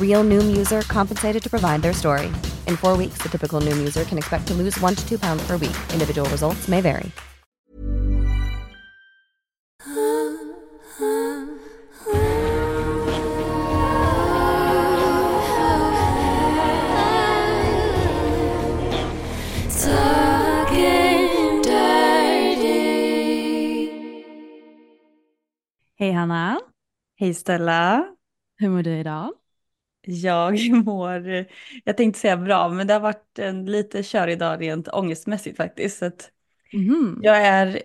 Real Noom user compensated to provide their story. In four weeks, the typical Noom user can expect to lose one to two pounds per week. Individual results may vary. Hej Hanna, Hej Stella. hur mår du idag? Jag mår, jag tänkte säga bra, men det har varit en lite körig dag rent ångestmässigt faktiskt. Så Mhm. jag, är,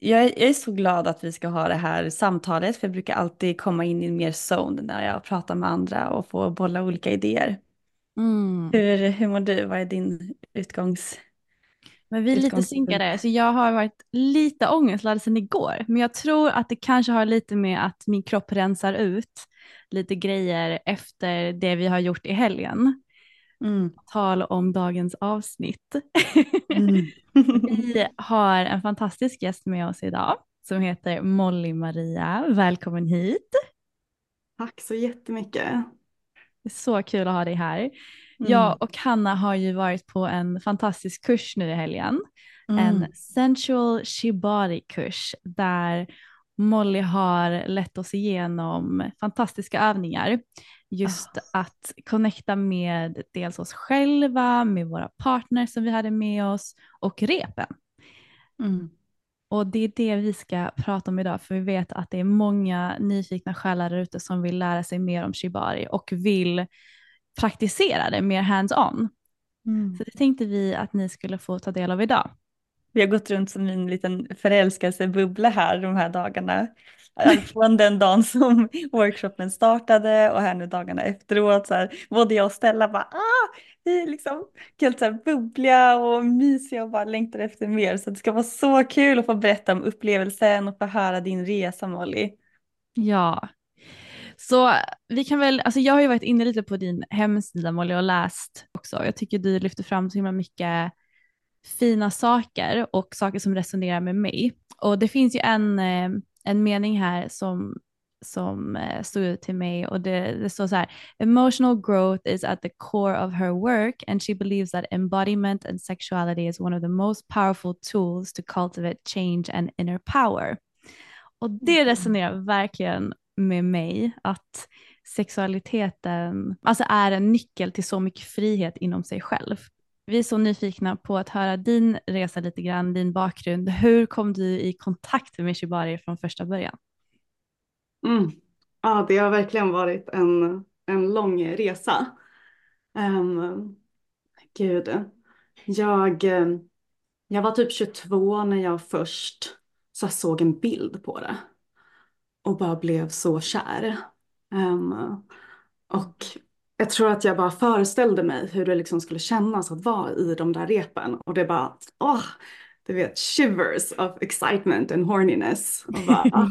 jag, är, jag är så glad att vi ska ha det här samtalet, för jag brukar alltid komma in i en mer zone när jag pratar med andra och får bolla olika idéer. Mm. Hur, hur mår du? Vad är din utgångs... Men vi är lite synkade, så jag har varit lite ångestladdad sedan igår. Men jag tror att det kanske har lite med att min kropp rensar ut lite grejer efter det vi har gjort i helgen. Mm. Tal om dagens avsnitt. Mm. vi har en fantastisk gäst med oss idag som heter Molly Maria. Välkommen hit. Tack så jättemycket. Det är så kul att ha dig här. Mm. Jag och Hanna har ju varit på en fantastisk kurs nu i helgen. Mm. En sensual shibari-kurs där Molly har lett oss igenom fantastiska övningar. Just att connecta med dels oss själva, med våra partners som vi hade med oss och repen. Mm. Och det är det vi ska prata om idag för vi vet att det är många nyfikna själar där ute som vill lära sig mer om shibari och vill praktisera det mer hands-on. Mm. Så det tänkte vi att ni skulle få ta del av idag. Vi har gått runt som en liten förälskelsebubbla här de här dagarna. Från den dagen som workshopen startade och här nu dagarna efteråt. Så här, både jag och Stella bara, ah, vi är liksom helt så här bubbliga och mysiga och bara längtar efter mer. Så det ska vara så kul att få berätta om upplevelsen och få höra din resa Molly. Ja. Så vi kan väl, alltså jag har ju varit inne lite på din hemsida Molly och läst också. Jag tycker du lyfter fram så himla mycket fina saker och saker som resonerar med mig. Och det finns ju en, eh, en mening här som, som eh, stod ut till mig och det, det står så här. Emotional growth is at the core of her work and she believes that embodiment and sexuality is one of the most powerful tools to cultivate change and inner power. Och det resonerar verkligen med mig att sexualiteten alltså är en nyckel till så mycket frihet inom sig själv. Vi är så nyfikna på att höra din resa lite grann, din bakgrund. Hur kom du i kontakt med shibari från första början? Mm. Ja, det har verkligen varit en, en lång resa. Um, gud, jag, ehm, jag var typ 22 när jag först så såg en bild på det och bara blev så kär. Um, och jag tror att jag bara föreställde mig hur det liksom skulle kännas att vara i de där repen. Och det bara, åh, du vet, shivers of excitement and horniness. Och bara, ah,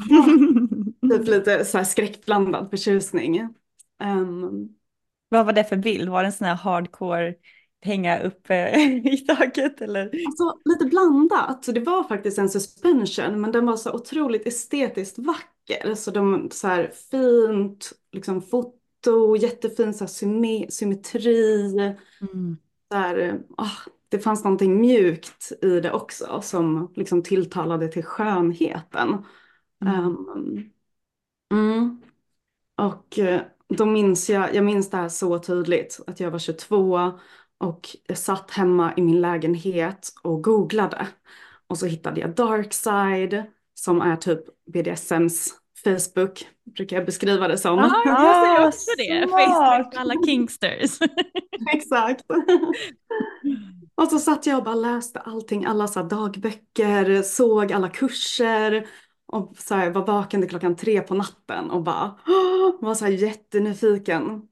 typ lite så här skräckblandad förtjusning. Um, Vad var det för bild? Var det en sån här hardcore hänga uppe i taket eller? Alltså lite blandat. Så det var faktiskt en suspension men den var så otroligt estetiskt vacker. Så de så här fint liksom foto, jättefin så här, symmet symmetri. Mm. Så här, ah, det fanns någonting mjukt i det också som liksom tilltalade till skönheten. Mm. Um, mm. Och eh, då minns jag, jag minns det här så tydligt, att jag var 22 och jag satt hemma i min lägenhet och googlade. Och så hittade jag Darkside som är typ BDSMs Facebook, brukar jag beskriva det som. Ah, jag säger också det, smart. Facebook för alla kingsters. Exakt. och så satt jag och bara läste allting, alla så dagböcker, såg alla kurser och så här, var vaken till klockan tre på natten och bara var så här jättenyfiken.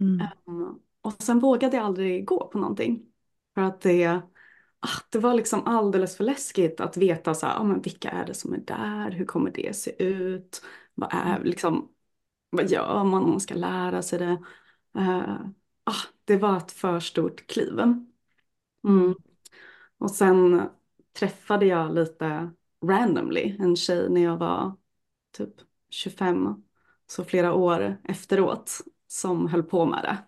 Mm. Um, och sen vågade jag aldrig gå på någonting. För att det, ah, det var liksom alldeles för läskigt att veta så här, ah, men vilka är det som är där, hur kommer det se ut, vad, är, liksom, vad gör man om man ska lära sig det. Uh, ah, det var ett för stort kliv. Mm. Och sen träffade jag lite randomly en tjej när jag var typ 25, så flera år efteråt, som höll på med det.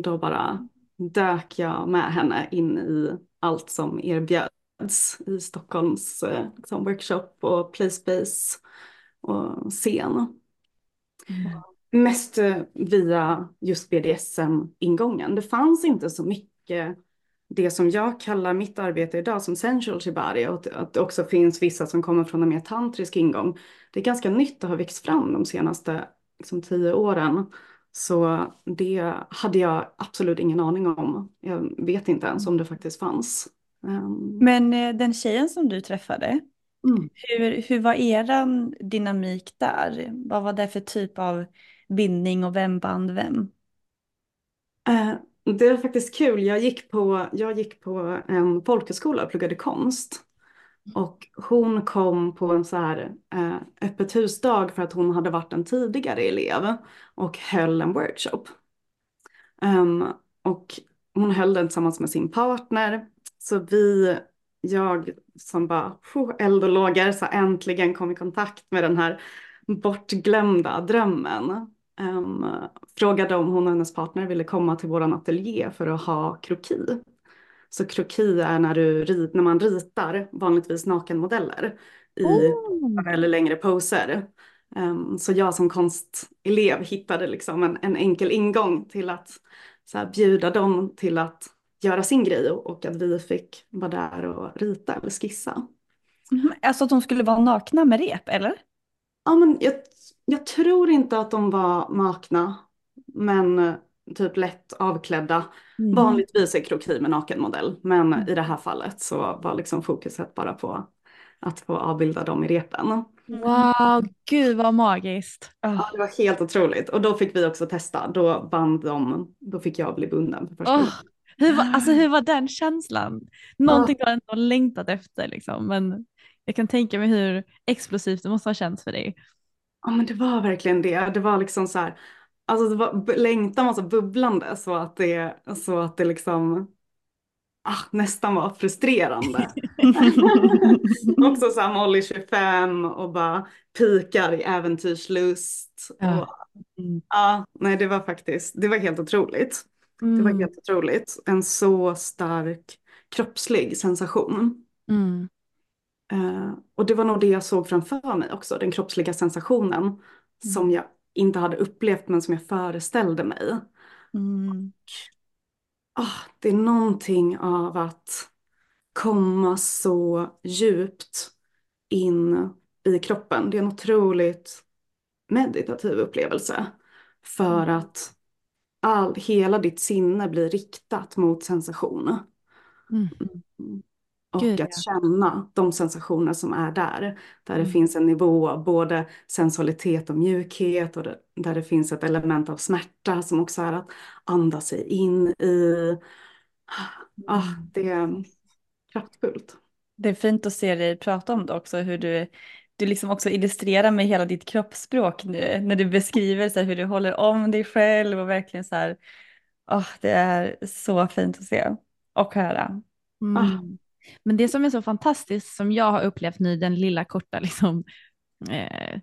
Då bara dök jag med henne in i allt som erbjöds i Stockholms eh, liksom, workshop och playspace och scen. Mm. Mest eh, via just BDSM-ingången. Det fanns inte så mycket det som jag kallar mitt arbete idag som sensual shibari och att det också finns vissa som kommer från en mer tantrisk ingång. Det är ganska nytt att ha växt fram de senaste liksom, tio åren. Så det hade jag absolut ingen aning om. Jag vet inte ens om det faktiskt fanns. Um, Men eh, den tjejen som du träffade, mm. hur, hur var eran dynamik där? Vad var det för typ av bindning och vem band vem? Eh, det är faktiskt kul. Jag gick på, jag gick på en folkhögskola och pluggade konst. Och hon kom på en så här eh, öppet husdag för att hon hade varit en tidigare elev och höll en workshop. Um, och hon höll den tillsammans med sin partner. Så vi, jag som bara eld och lågor, så äntligen kom i kontakt med den här bortglömda drömmen. Um, frågade om hon och hennes partner ville komma till våran ateljé för att ha kroki. Så kroki är när, du, när man ritar vanligtvis nakenmodeller i Oh. eller längre poser. Um, så jag som konstelev hittade liksom en, en enkel ingång till att så här, bjuda dem till att göra sin grej och, och att vi fick vara där och rita eller skissa. Mhm, Alltså att de skulle vara nakna med rep, eller? Ja, men jag, jag tror inte att de var nakna, men eh, typ lätt avklädda. Mm. Vanligtvis är kroki med nakenmodell, men i det här fallet så var liksom fokuset bara på att få avbilda dem i repen. Wow, gud vad magiskt. Ja, det var helt otroligt. Och då fick vi också testa. Då band de, då fick jag bli bunden för första gången. hur, var, alltså, hur var den känslan? Någonting har ändå längtat efter liksom, men jag kan tänka mig hur explosivt det måste ha känts för dig. Ja men det var verkligen det. Det var liksom så här, alltså det var, längtan var så bubblande så att det, så att det liksom ah, nästan var frustrerande. Också så här Molly 25 och bara pikar i äventyrslust. Ja. Och, ja, nej det var faktiskt, det var helt otroligt. Det var Mm. helt otroligt. En så stark kroppslig sensation. Mm. Eh, och det var nog det jag såg framför mig också, den kroppsliga sensationen som jag inte hade upplevt men som jag föreställde mig. Mm. Ah, det är någonting av att komma så djupt in i kroppen. Det är en otroligt meditativ upplevelse. För att all, hela ditt sinne blir riktat mot sensation. Mm. Och Gud, att ja. känna de sensationer som är där. Där det Mm. finns en nivå av både sensualitet och mjukhet och det, där det finns ett element av smärta som också är att andas sig in i. Ah, Mm. det är kraftfullt. Det är fint att se dig prata om det också, hur du, du liksom också illustrerar med hela ditt kroppsspråk nu, när du beskriver så hur du håller om dig själv och verkligen så här, åh, det är så fint att se och höra. Mm. Ah. Men det som är så fantastiskt som jag har upplevt nu, den lilla korta liksom, eh,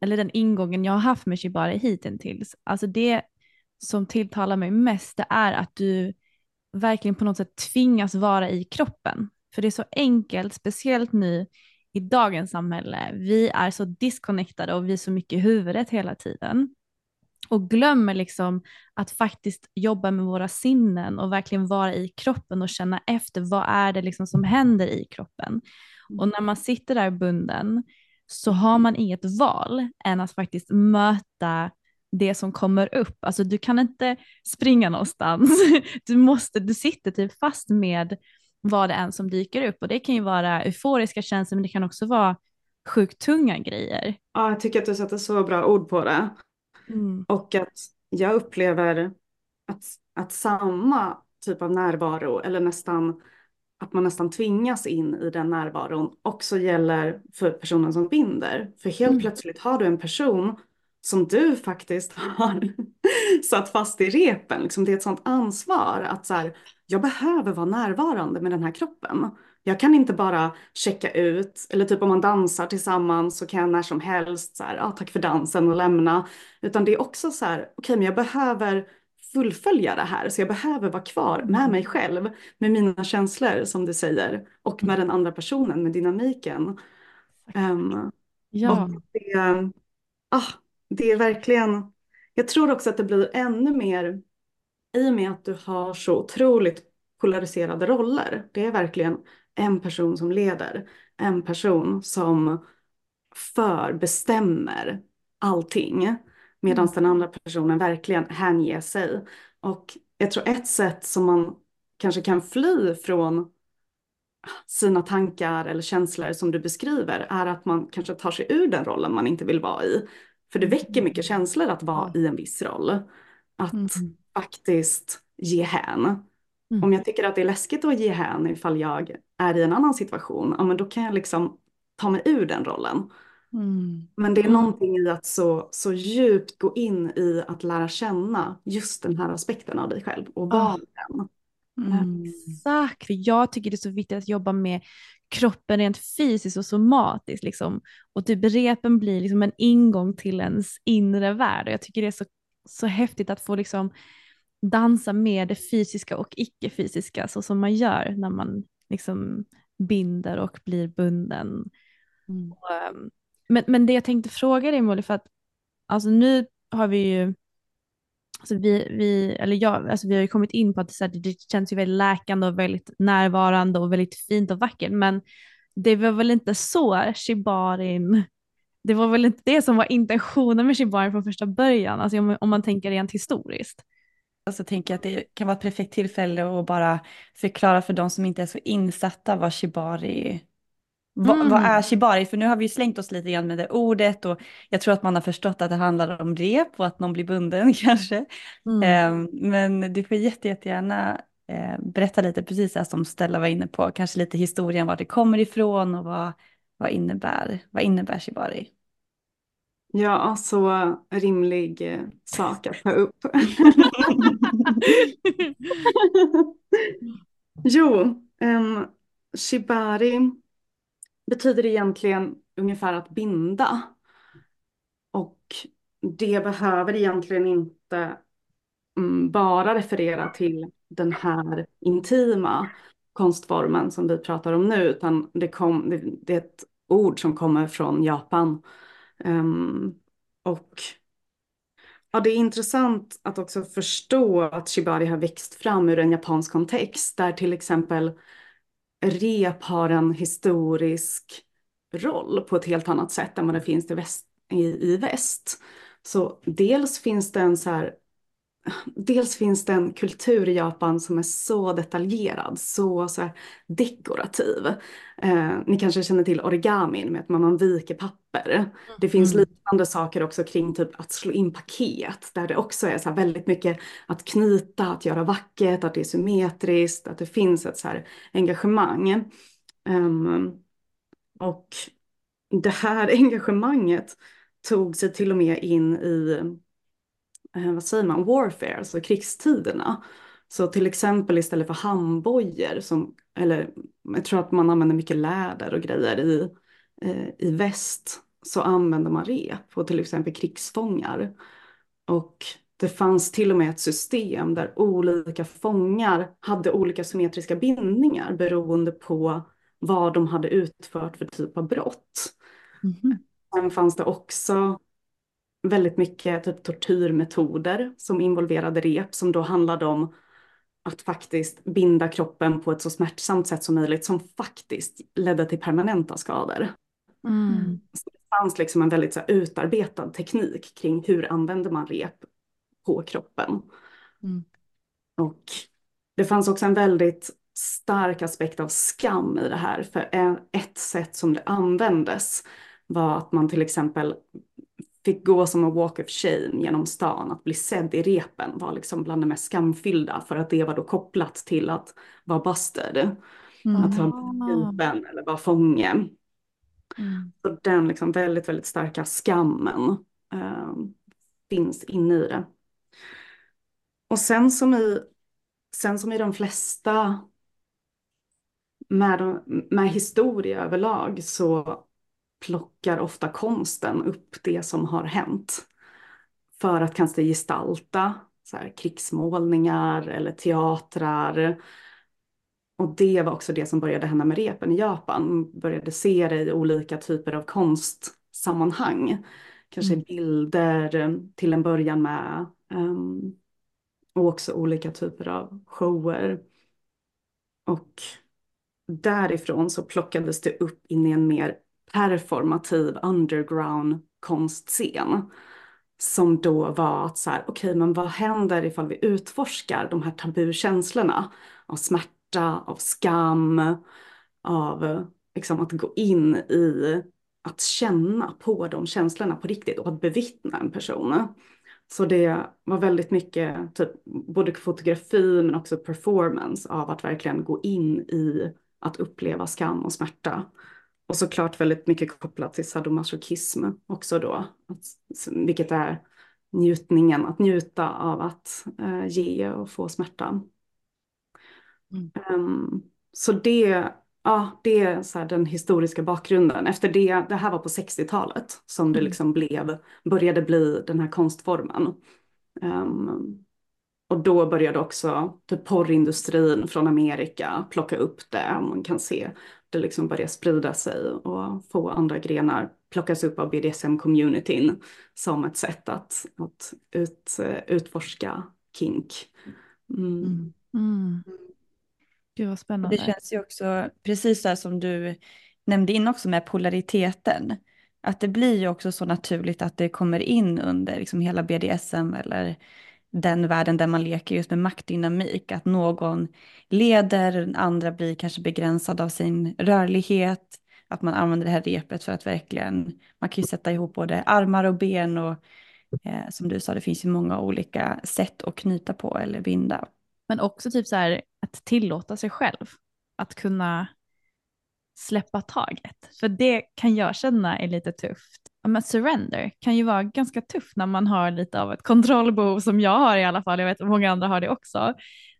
eller den ingången jag har haft med Shibari hittills, alltså det som tilltalar mig mest det är att du verkligen på något sätt tvingas vara i kroppen. För det är så enkelt, speciellt nu i dagens samhälle. Vi är så disconnectade och vi är så mycket i huvudet hela tiden. Och glömmer liksom att faktiskt jobba med våra sinnen och verkligen vara i kroppen och känna efter vad är det liksom som händer i kroppen. Och när man sitter där bunden så har man inget val än att faktiskt möta det som kommer upp. Alltså du kan inte springa någonstans. Du, måste, du sitter typ fast med vad det än som dyker upp och det kan ju vara euforiska känslor men det kan också vara sjukt tunga grejer. Ja, jag tycker att du sätter så bra ord på det. Och att jag upplever att, att samma typ av närvaro eller nästan att man nästan tvingas in i den närvaron också gäller för personen som binder. För helt Mm. plötsligt har du en person som du faktiskt har satt fast i repen. Liksom det är ett sånt ansvar att så här, jag behöver vara närvarande med den här kroppen. Jag kan inte bara checka ut, eller typ om man dansar tillsammans så kan jag när som helst så här, ah, tack för dansen och lämna. Utan det är också så här, okej men jag behöver fullfölja det här så jag behöver vara kvar med mig själv, med mina känslor som du säger och med den andra personen, med dynamiken. Ehm, Ja. det, ah, det är verkligen, jag tror också att det blir ännu mer i och med att du har så otroligt polariserade roller. Det är verkligen en person som leder, en person som för, bestämmer allting. Medan den andra personen verkligen hänger sig. Och jag tror ett sätt som man kanske kan fly från sina tankar eller känslor som du beskriver är att man kanske tar sig ur den rollen man inte vill vara i. För det väcker mycket känslor att vara i en viss roll. Att Mm. faktiskt ge hän. Mm. Om jag tycker att det är läskigt att ge hän ifall jag är i en annan situation, ja men då kan jag liksom ta mig ur den rollen. Mm. Men det är någonting i att så, så djupt gå in i att lära känna just den här aspekten av dig själv och vara Ah. den. Mm. Exakt, för jag tycker det är så viktigt att jobba med kroppen rent fysiskt och somatiskt. Liksom. Och typ repen blir liksom en ingång till ens inre värld. Och jag tycker det är så, så häftigt att få liksom dansa med det fysiska och icke-fysiska så som man gör när man liksom binder och blir bunden. Mm. Och, ehm, men, men det jag tänkte fråga dig Molly, för att alltså nu har vi ju Alltså vi, vi, eller jag, alltså vi har ju kommit in på att det, här, det känns ju väldigt läkande och väldigt närvarande och väldigt fint och vackert. Men det var väl inte så shibarin, det var väl inte det som var intentionen med shibarin från första början, alltså om, om man tänker rent historiskt. Och så tänker jag att det kan vara ett perfekt tillfälle att bara förklara för de som inte är så insatta vad shibari vad, Mm. vad är shibari? För nu har vi ju slängt oss lite grann med det ordet och jag tror att man har förstått att det handlar om rep och att någon blir bunden kanske. Mm. Eh, men du får jätte, jättegärna eh, berätta lite, precis det som Stella var inne på, kanske lite historien, var det kommer ifrån och vad, vad, innebär, vad innebär shibari? Ja, så rimlig eh, sak att ta upp. jo, um, shibari betyder egentligen ungefär att binda. Och det behöver egentligen inte mm, bara referera till den här intima konstformen som vi pratar om nu, utan det, kom, det, det är ett ord som kommer från Japan. Um, och ja, det är intressant att också förstå att shibari har växt fram ur en japansk kontext där till exempel rep har en historisk roll på ett helt annat sätt än vad det finns i väst. I, i väst. Så dels finns det en så här dels finns det en kultur i Japan som är så detaljerad, så, så dekorativ. Eh, ni kanske känner till origamin med att man viker papper. Det finns Mm. liknande saker också kring typ att slå in paket där det också är så väldigt mycket att knyta, att göra vackert, att det är symmetriskt, att det finns ett så engagemang. Ehm, och det här engagemanget tog sig till och med in i vad säger man, warfare, alltså krigstiderna. Så till exempel istället för handbojor, som, eller jag tror att man använder mycket läder och grejer i, eh, i väst, så använder man rep på till exempel krigsfångar. Och det fanns till och med ett system där olika fångar hade olika symmetriska bindningar beroende på vad de hade utfört för typ av brott. Mhm. Sen fanns det också väldigt mycket typ tortyrmetoder som involverade rep som då handlade om att faktiskt binda kroppen på ett så smärtsamt sätt som möjligt som faktiskt ledde till permanenta skador. Mm. Så det fanns liksom en väldigt så här, utarbetad teknik kring hur använder man rep på kroppen. Mm. Och det fanns också en väldigt stark aspekt av skam i det här. För ett sätt som det användes var att man till exempel fick gå som en walk of shame genom stan. Att bli sedd i repen var liksom bland det mest skamfyllda för att det var då kopplat till att vara busted. Att ha Ah. gripen eller vara fånge. Mm. Så den liksom väldigt, väldigt starka skammen eh, finns inne i det. Och sen som i, sen som i de flesta med, med historia överlag så plockar ofta konsten upp det som har hänt. För att kanske gestalta så här, krigsmålningar eller teatrar. Och det var också det som började hända med repen i Japan. Man började se det i olika typer av konstsammanhang. Kanske Mm. bilder till en början med. ehm, och också olika typer av shower. Och därifrån så plockades det upp in i en mer performativ underground konstscen. Som då var att så här, okej men vad händer ifall vi utforskar de här tabukänslorna av smärta, av skam, av liksom att gå in i att känna på de känslorna på riktigt och att bevittna en person. Så det var väldigt mycket typ, både fotografi men också performance av att verkligen gå in i att uppleva skam och smärta. Och såklart väldigt mycket kopplat till sadomasochism också då. Att, vilket är njutningen, att njuta av att eh, ge och få smärta. Mm. Ehm, så det, ja, det är så den historiska bakgrunden. Efter det, det här var på 60-talet som det Mm. liksom blev, började bli den här konstformen. Ehm, och då började också typ porrindustrin från Amerika plocka upp det. Man kan se det liksom börja sprida sig och få andra grenar plockas upp av BDSM-communityn som ett sätt att, att ut, utforska kink. Mm. Mm. Mm. Gud vad spännande. Det känns ju också precis så här som du nämnde in också med polariteten. Att det blir ju också så naturligt att det kommer in under liksom hela BDSM eller den världen där man leker just med maktdynamik. Att någon leder, den andra blir kanske begränsad av sin rörlighet. Att man använder det här repet för att verkligen, man kan ju sätta ihop både armar och ben och eh, som du sa, det finns ju många olika sätt att knyta på eller binda. Men också typ så här att tillåta sig själv att kunna släppa taget. För det kan jag känna är lite tufft. Men surrender kan ju vara ganska tufft när man har lite av ett kontrollbehov som jag har i alla fall. Jag vet att många andra har det också.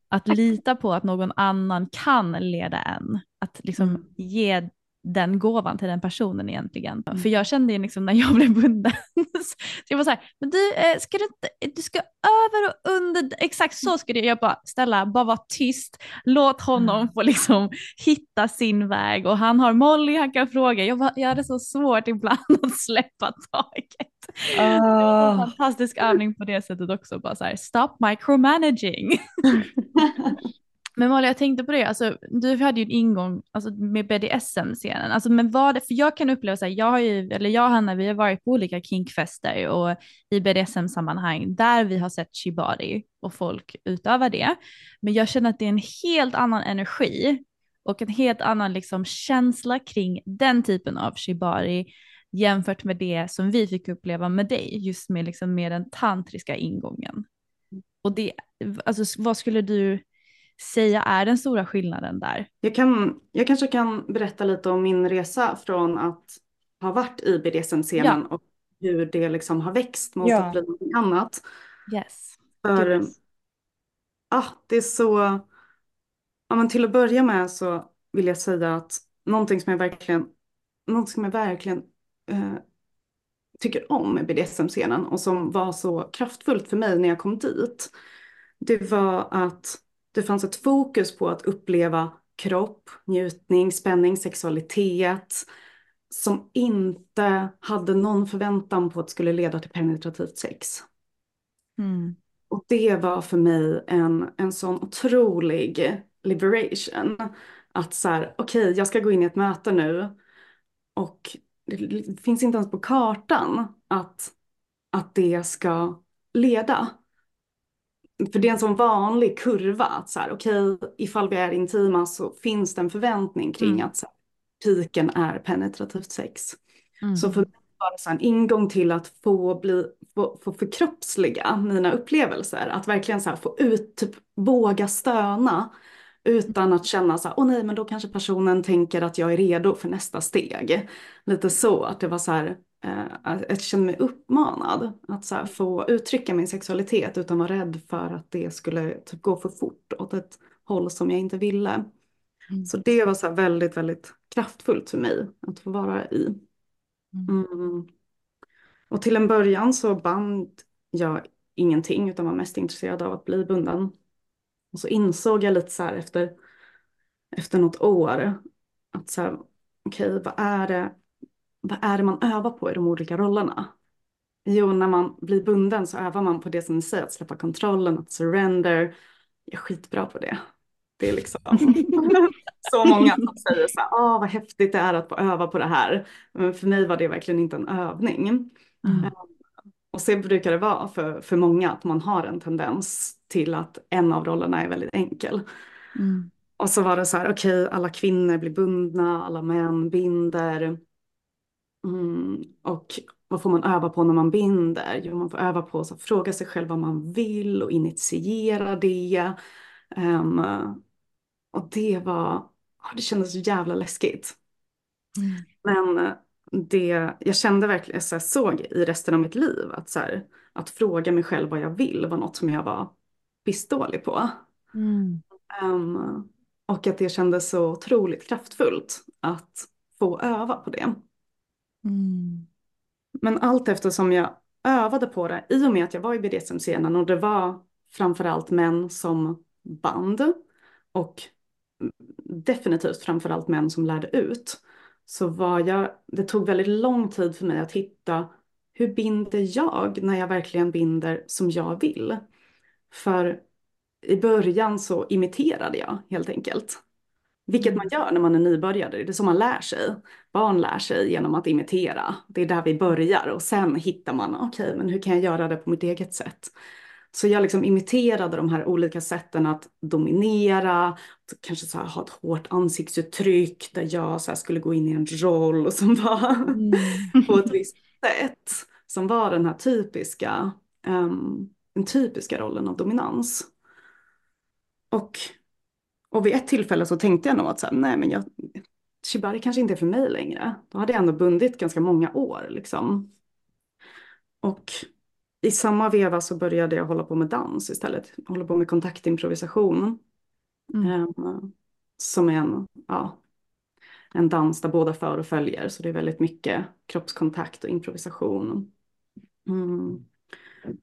Att lita på att någon annan kan leda en. Att liksom Mm. ge den gåvan till den personen egentligen. För jag kände ju liksom när jag blev bunden, så jag var så här, men du, eh, ska du inte, du ska över och under, exakt så ska det, jag bara, ställa, bara vara tyst, låt honom få liksom hitta sin väg och han har Molly han kan fråga, jag, var, jag hade så svårt ibland att släppa taget. Det var en Ah. fantastisk övning på det sättet också, bara så här, stop micromanaging. Men Molly, jag tänkte på det, alltså, du hade ju en ingång alltså, med BDSM-scenen. Alltså, men vad, för jag kan uppleva så här, jag har ju, eller jag och Hanna, vi har varit på olika kinkfester och i BDSM-sammanhang där vi har sett shibari och folk utöva det. Men jag känner att det är en helt annan energi och en helt annan liksom, känsla kring den typen av shibari jämfört med det som vi fick uppleva med dig, just med, liksom, med den tantriska ingången. Och det, alltså, vad skulle du säga är den stora skillnaden där? Jag, kan, jag kanske kan berätta lite om min resa från att ha varit i BDSM-scenen ja. och hur det liksom har växt mot ja. att bli något annat. Yes. För yes. Ah, det är så, ja, men till att börja med så vill jag säga att någonting som jag verkligen, någonting som jag verkligen eh, tycker om med BDSM-scenen och som var så kraftfullt för mig när jag kom dit. Det var att det fanns ett fokus på att uppleva kropp, njutning, spänning, sexualitet som inte hade någon förväntan på att det skulle leda till penetrativt sex. Mm. Och det var för mig en, en sån otrolig liberation. Att så här, okej, okay, jag ska gå in i ett möte nu och det finns inte ens på kartan att, att det ska leda för det är en sån vanlig kurva att så här, okej, okay, ifall vi är intima så finns det en förväntning kring mm. att så här, piken är penetrativt sex. Mm. Så för mig var det så en ingång till att få, bli, få, få förkroppsliga mina upplevelser. Att verkligen så här, få ut, typ våga stöna utan att känna så här, åh nej, men då kanske personen tänker att jag är redo för nästa steg. Lite så, att det var så här, jag kände mig uppmanad att så få uttrycka min sexualitet utan vara rädd för att det skulle typ, gå för fort åt ett håll som jag inte ville. Mm. Så det var så väldigt, väldigt kraftfullt för mig att få vara i. Mm. mm. Och till en början så band jag ingenting utan var mest intresserad av att bli bunden. Och så insåg jag lite så här efter, efter något år att så här, okej, okay, vad är det vad är det man övar på i de olika rollerna? Jo, när man blir bunden så övar man på det som ni säger, att släppa kontrollen, att surrender. Jag är skitbra på det. Det är liksom så många som säger så här, åh vad häftigt det är att få öva på det här. Men för mig var det verkligen inte en övning. Mm. Ehm, och så brukar det vara för, för många att man har en tendens till att en av rollerna är väldigt enkel. Mm. Och så var det så här, okej, okay, alla kvinnor blir bundna, alla män binder. Mm, och vad får man öva på när man binder? Jo, man får öva på att fråga sig själv vad man vill och initiera det. Um, och det var, det kändes så jävla läskigt. Mm. Men eh, det, jag kände verkligen, så jag såg i resten av mitt liv att, så här, att fråga mig själv vad jag vill var något som jag var pissdålig på. Mm. Um, och att det kändes så otroligt kraftfullt att få öva på det. Mm. Men allt eftersom jag övade på det, i och med att jag var i BDSM-scenen och det var framförallt män som band och definitivt framförallt män som lärde ut, så var jag, det tog väldigt lång tid för mig att hitta hur binder jag när jag verkligen binder som jag vill? För i början så imiterade jag helt enkelt. Vilket man gör när man är nybörjare, det är så man lär sig. Barn lär sig genom att imitera. Det är där vi börjar och sen hittar man, okej, okay, men hur kan jag göra det på mitt eget sätt? Så jag liksom imiterade de här olika sätten att dominera, kanske så ha ett hårt ansiktsuttryck där jag så skulle gå in i en roll som var mm. på ett visst sätt. Som var den här typiska, um, den typiska rollen av dominans. Och och vid ett tillfälle så tänkte jag nog att så här, nej men jag, shibari kanske inte är för mig längre. Då hade jag ändå bundit ganska många år liksom. Och i samma veva så började jag hålla på med dans istället. Hålla på med kontaktimprovisation. Mm. Um, som är en, ja, en dans där båda för och följer. Så det är väldigt mycket kroppskontakt och improvisation. Mm.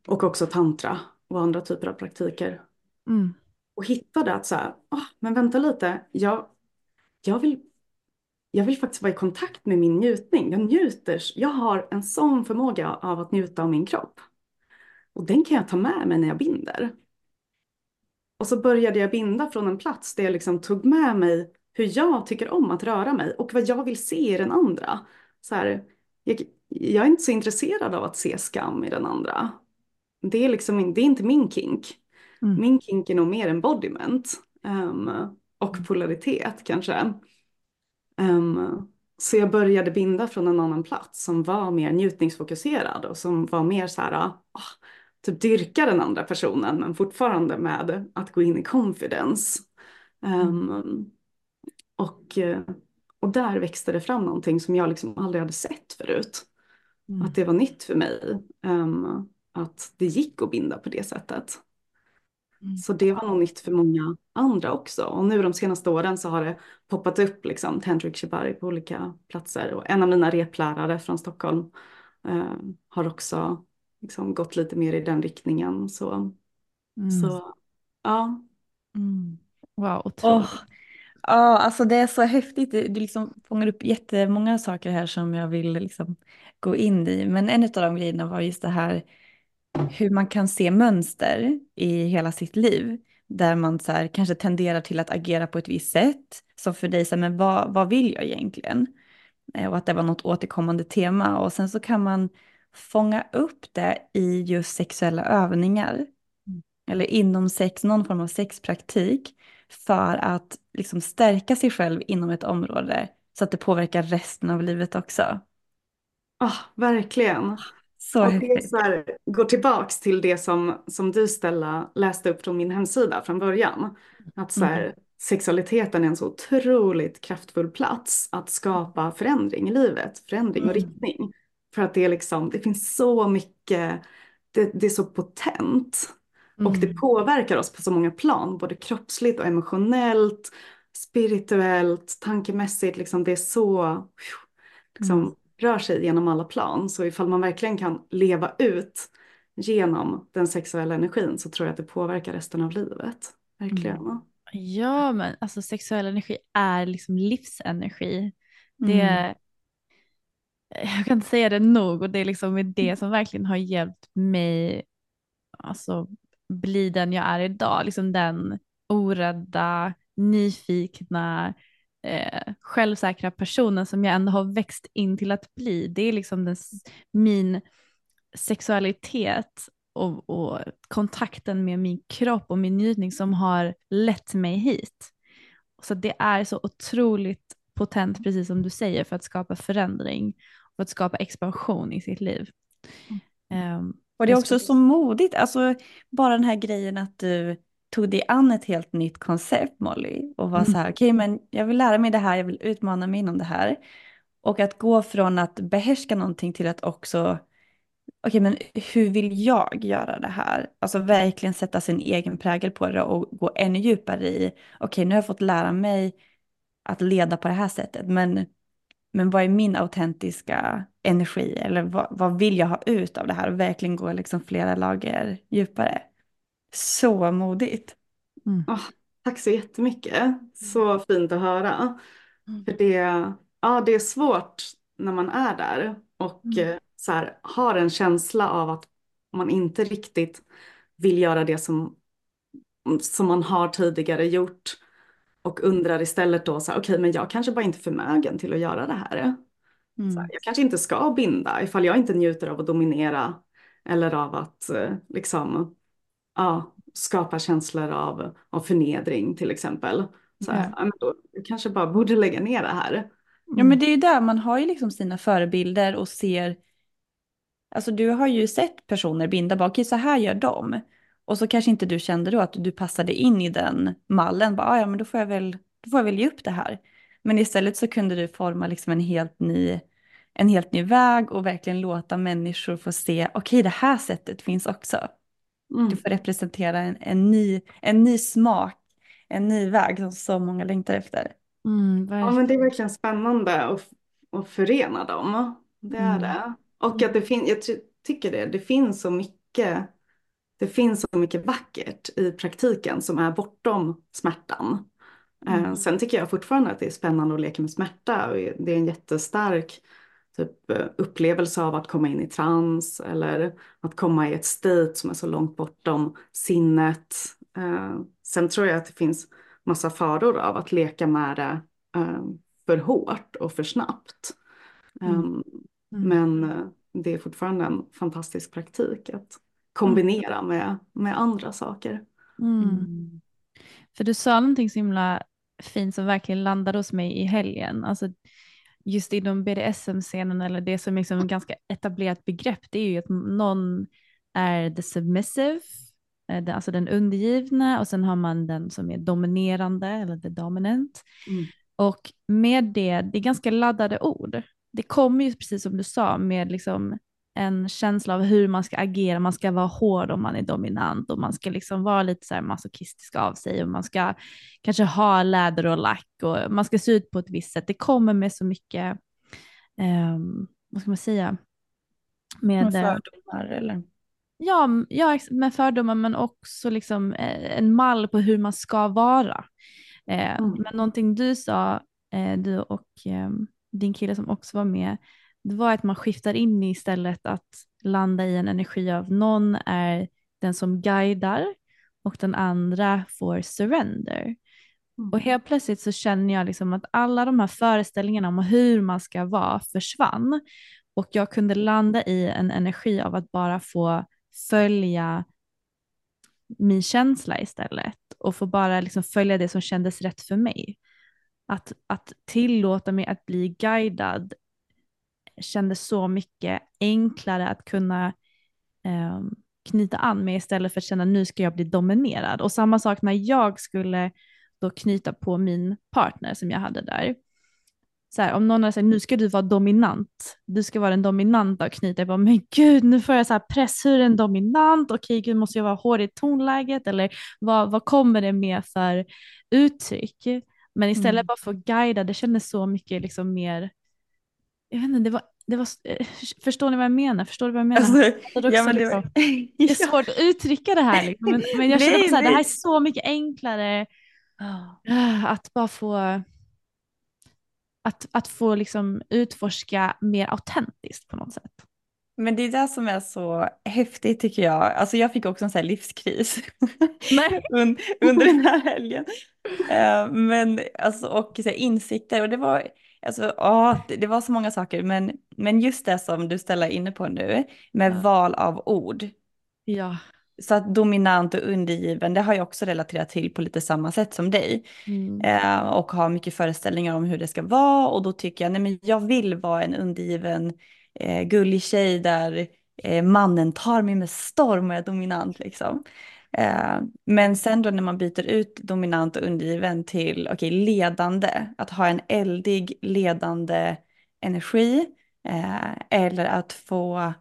Och också tantra och andra typer av praktiker. Mm och hittade att så här, oh, men vänta lite, jag, jag, vill, jag vill faktiskt vara i kontakt med min njutning. Jag njuter, jag har en sån förmåga av att njuta av min kropp. Och den kan jag ta med mig när jag binder. och så började jag binda från en plats där jag liksom tog med mig hur jag tycker om att röra mig och vad jag vill se i den andra. Så här, jag, jag är inte så intresserad av att se skam i den andra. Det är liksom det är inte min kink. Mm. Min kink är nog mer embodiment um, och polaritet kanske. Um, så jag började binda från en annan plats som var mer njutningsfokuserad och som var mer så här, oh, typ dyrka den andra personen men fortfarande med att gå in i confidence. Um, och, och där växte det fram någonting som jag liksom aldrig hade sett förut. Mm. Att det var nytt för mig. Um, att det gick att binda på det sättet. Mm. Så det var nog nytt för många andra också. Och nu de senaste åren så har det poppat upp liksom Tendrik Shibari på olika platser. Och en av mina replärare från Stockholm uh, har också liksom gått lite mer i den riktningen. Så, mm. så ja. Mm. Wow, otroligt. Oh. Ja, alltså det är så häftigt. Du liksom fångar upp jättemånga saker här som jag vill liksom gå in i. Men en av de grejerna var just det här hur man kan se mönster i hela sitt liv. Där man så här, kanske tenderar till att agera på ett visst sätt. Som för dig, så här, men vad, vad vill jag egentligen? Eh, och att det var något återkommande tema. Och sen så kan man fånga upp det i just sexuella övningar. Mm. Eller inom sex, någon form av sexpraktik. För att liksom stärka sig själv inom ett område. Så att det påverkar resten av livet också. Ja, oh, verkligen. Så och det så här, går tillbaks till det som, som du Stella läste upp från min hemsida från början. Att så här, mm. sexualiteten är en så otroligt kraftfull plats att skapa förändring i livet, förändring och mm. riktning. För att det, är liksom, det finns så mycket, det, det är så potent. Mm. Och det mm. påverkar oss på så många plan, både kroppsligt och emotionellt, spirituellt, tankemässigt. Liksom det är så, liksom, mm rör sig genom alla plan. Så ifall man verkligen kan leva ut genom den sexuella energin så tror jag att det påverkar resten av livet. Verkligen. Mm. Ja, men alltså sexuell energi är liksom livsenergi. Det, mm. Jag kan inte säga det nog och det är liksom det som verkligen har hjälpt mig alltså, bli den jag är idag. Liksom den orädda, nyfikna, eh, självsäkra personen som jag ändå har växt in till att bli. Det är liksom den, min sexualitet och, och, kontakten med min kropp och min njutning som har lett mig hit. Så det är så otroligt potent, precis som du säger, för att skapa förändring och att skapa expansion i sitt liv. Um, och det är också så modigt, alltså bara den här grejen att du tog dig an ett helt nytt koncept Molly och var mm. så här, okej okay, men jag vill lära mig det här, jag vill utmana mig inom det här. Och att gå från att behärska någonting till att också, okej okay, men hur vill jag göra det här? Alltså verkligen sätta sin egen prägel på det och gå ännu djupare i, okej okay, nu har jag fått lära mig att leda på det här sättet, men, men vad är min autentiska energi eller vad, vad vill jag ha ut av det här och verkligen gå liksom flera lager djupare. Så modigt. Mm. Oh, tack så jättemycket. Så fint att höra. Mm. För det, ja, det är svårt när man är där och mm. Eh, så här, har en känsla av att man inte riktigt vill göra det som, som man har tidigare gjort och undrar istället då så här, okej okay, men jag kanske bara inte är förmögen till att göra det här. Mm. Så här, jag kanske inte ska binda ifall jag inte njuter av att dominera eller av att eh, liksom ja, skapar känslor av, av förnedring till exempel. Så här, ja. då, kanske bara borde lägga ner det här. Mm. Ja men det är ju där man har ju liksom sina förebilder och ser, alltså du har ju sett personer binda bak, okej så här gör de. Och så kanske inte du kände då att du passade in i den mallen, bara, ah, ja men då får jag väl, då får jag väl ge upp det här. Men istället så kunde du forma liksom en helt ny, en helt ny väg och verkligen låta människor få se, okej det här sättet finns också. Mm. Du får representera en, en, ny, en ny smak, en ny väg som så många längtar efter. Mm, ja men det är verkligen spännande att, att förena dem. Det är mm. det. Och att det finns, jag tycker det, det finns så mycket det finns så mycket vackert i praktiken som är bortom smärtan. Eh, mm. Sen tycker jag fortfarande att det är spännande att leka med smärta. Det är en jättestark typ eh, upplevelse av att komma in i trans eller att komma i ett state som är så långt bortom sinnet. Eh, sen tror jag att det finns massa faror av att leka med det eh, för hårt och för snabbt. Mm. Um, Mm. Men det är fortfarande en fantastisk praktik att kombinera med, med andra saker. Mm. För du sa någonting så himla fint som verkligen landade hos mig i helgen. Alltså just inom BDSM-scenen eller det som är liksom ett ganska etablerat begrepp det är ju att någon är the submissive, eh, alltså den undergivna och sen har man den som är dominerande eller the dominant. Mm. Och med det, det är ganska laddade ord. Det kommer ju precis som du sa med liksom en känsla av hur man ska agera, man ska vara hård om man är dominant och man ska liksom vara lite så här masochistisk av sig och man ska kanske ha läder och lack och man ska se ut på ett visst sätt. Det kommer med så mycket, ehm, vad ska man säga, med, Med eh, fördomar eller? ja, ja, med fördomar men också liksom eh, en mall på hur man ska vara. Eh, Mm. Men någonting du sa, eh, du och eh, din kille som också var med, det var att man skiftar in i istället att landa i en energi av någon är den som guidar och den andra får surrender. Mm. Och helt plötsligt så känner jag liksom att alla de här föreställningarna om hur man ska vara försvann. Och jag kunde landa i en energi av att bara få följa min känsla istället och få bara liksom följa det som kändes rätt för mig. Att, att tillåta mig att bli guidad kändes så mycket enklare att kunna ehm, knyta an med istället för att känna nu ska jag bli dominerad. Och samma sak när jag skulle då knyta på min partner som jag hade där. Så här, om någon hade sagt nu ska du vara dominant, du ska vara den dominanta och knyta, jag bara men gud nu får jag så här press, hur är en dominant, okej gud måste jag vara hård i tonläget eller vad, vad kommer det med för uttryck? Men istället Mm. bara få guida, det kändes så mycket liksom mer, jag vet inte, det var, det var, eh, förstår ni vad jag menar? Förstår du vad jag menar? Alltså, är ja, men det, liksom- var... det är svårt att uttrycka det här liksom. men, men jag känner att det här är så mycket enklare ah, att bara få att, att få liksom utforska mer autentiskt på något sätt. Men det är det som är så häftigt tycker jag. Alltså jag fick också en sån här livskris under den här helgen. Eh, men alltså, och så här, insikter och det var, alltså, det, det var så många saker. Men, men just det som du ställer inne på nu med Ja. val av ord. Ja. Så att dominant och undergiven, det har jag också relaterat till på lite samma sätt som dig. Mm. Eh, och har mycket föreställningar om hur det ska vara och då tycker jag, nej men jag vill vara en undergiven eh, gullig tjej där eh, mannen tar mig med storm och är dominant liksom. Eh, men sen då när man byter ut dominant och undergiven till okej, ledande, att ha en eldig ledande energi eh, eller att få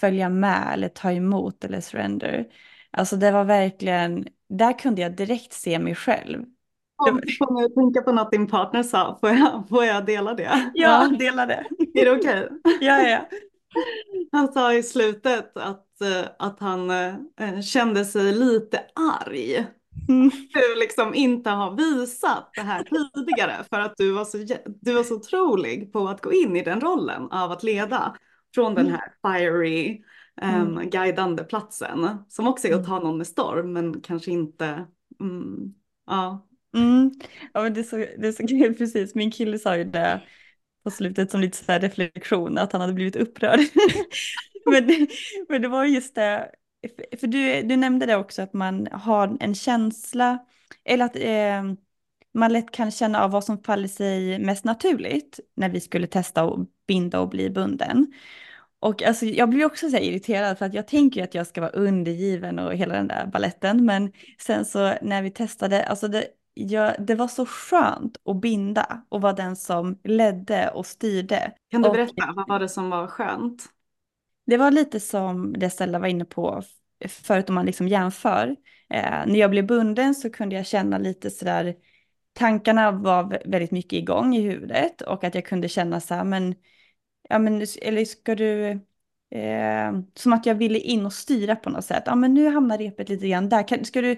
följa med eller ta emot eller surrender. Alltså det var verkligen, där kunde jag direkt se mig själv. Får mig att tänka på något din partner sa, får jag, får jag dela det? Ja, dela det. Är det okej? Ja, ja. Han sa i slutet att, eh, att han eh, kände sig lite arg. Mm. Du liksom inte har visat det här tidigare för att du var, så, du var så otrolig på att gå in i den rollen av att leda från den här fiery um, guidande platsen som också är att ta någon med storm men kanske inte mm, ja, Mm. Ja, men det är så, det är så kul, precis. Min kille sa ju det på slutet som lite så här reflektion, att han hade blivit upprörd. men, det- men det var just det, för- du, du nämnde det också, att man har en känsla, eller att eh, man lätt kan känna av vad som faller sig mest naturligt när vi skulle testa att binda och bli bunden. Och alltså, jag blir också så irriterad för att jag tänker ju att jag ska vara undergiven och hela den där balletten. Men sen så när vi testade, alltså det, jag, det var så skönt att binda och vara den som ledde och styrde. Kan du Och- berätta, vad var det som var skönt? Det var lite som det Stella var inne på förut om man liksom jämför. Eh, när jag blev bunden så kunde jag känna lite sådär, tankarna var vä- väldigt mycket igång i huvudet och att jag kunde känna så här, men, ja men, eller ska du, eh, som att jag ville in och styra på något sätt. Ja men nu hamnar repet lite grann där, kan, ska, du,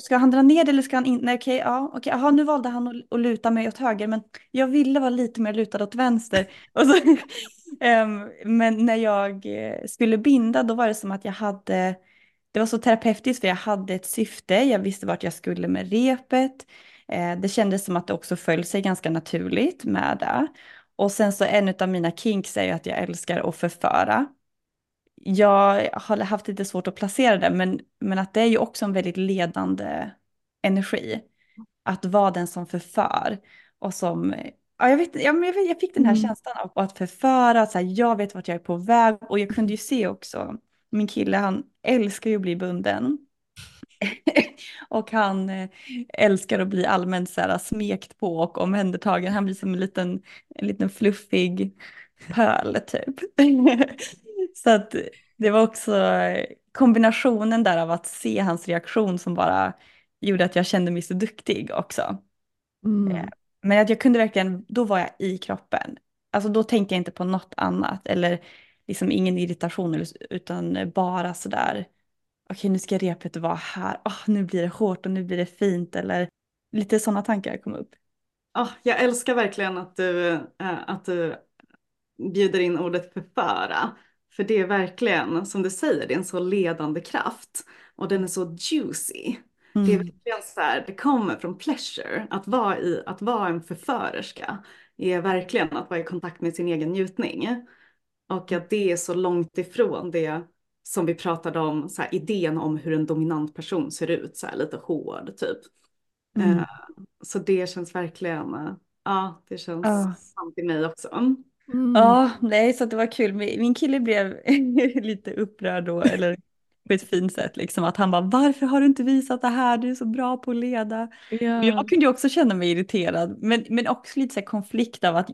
ska han dra ner det eller ska han in, nej okej, ja okej, Aha, nu valde han att, att luta mig åt höger men jag ville vara lite mer lutad åt vänster. Och så, eh, men när jag eh, skulle binda då var det som att jag hade det var så terapeutiskt för jag hade ett syfte, jag visste vart jag skulle med repet. Eh, det kändes som att det också föll sig ganska naturligt med det. Och sen så en av mina kinks är ju att jag älskar att förföra. Jag har haft lite svårt att placera det, men, men att det är ju också en väldigt ledande energi. Att vara den som förför och som Ja, jag, vet, ja, men jag, fick den här mm. känslan av att förföra, att så här, jag vet vart jag är på väg och jag kunde ju se också, min kille han älskar ju att bli bunden. Och han eh, älskar att bli allmänt så här, smekt på och omhändertagen. Han blir som en liten, en liten fluffig pöl typ. så att det var också kombinationen där av att se hans reaktion som bara gjorde att jag kände mig så duktig också. Mm. Eh, men att jag kunde verkligen, då var jag i kroppen. Alltså då tänkte jag inte på något annat eller liksom ingen irritation utan bara sådär, okej nu ska repet vara här, oh, nu blir det hårt och nu blir det fint eller lite sådana tankar kom upp. Oh, jag älskar verkligen att du, äh, att du bjuder in ordet förföra. För det är verkligen, som du säger, det är en så ledande kraft och den är så juicy. Mm. Det är verkligen så här, det kommer från pleasure. Att vara, i, att vara en förförerska är verkligen att vara i kontakt med sin egen njutning. Och att det är så långt ifrån det som vi pratade om, så här, idén om hur en dominant person ser ut, så här, lite hård typ. Mm. Uh, så det känns verkligen, uh, ja det känns uh. sant i mig också. Mm. Ja, nej så det var kul. Min kille blev lite upprörd då, eller på ett fint sätt. Liksom, att han bara, varför har du inte visat det här? Du är så bra på att leda. Ja. Jag kunde ju också känna mig irriterad, men, men också lite så här konflikt av att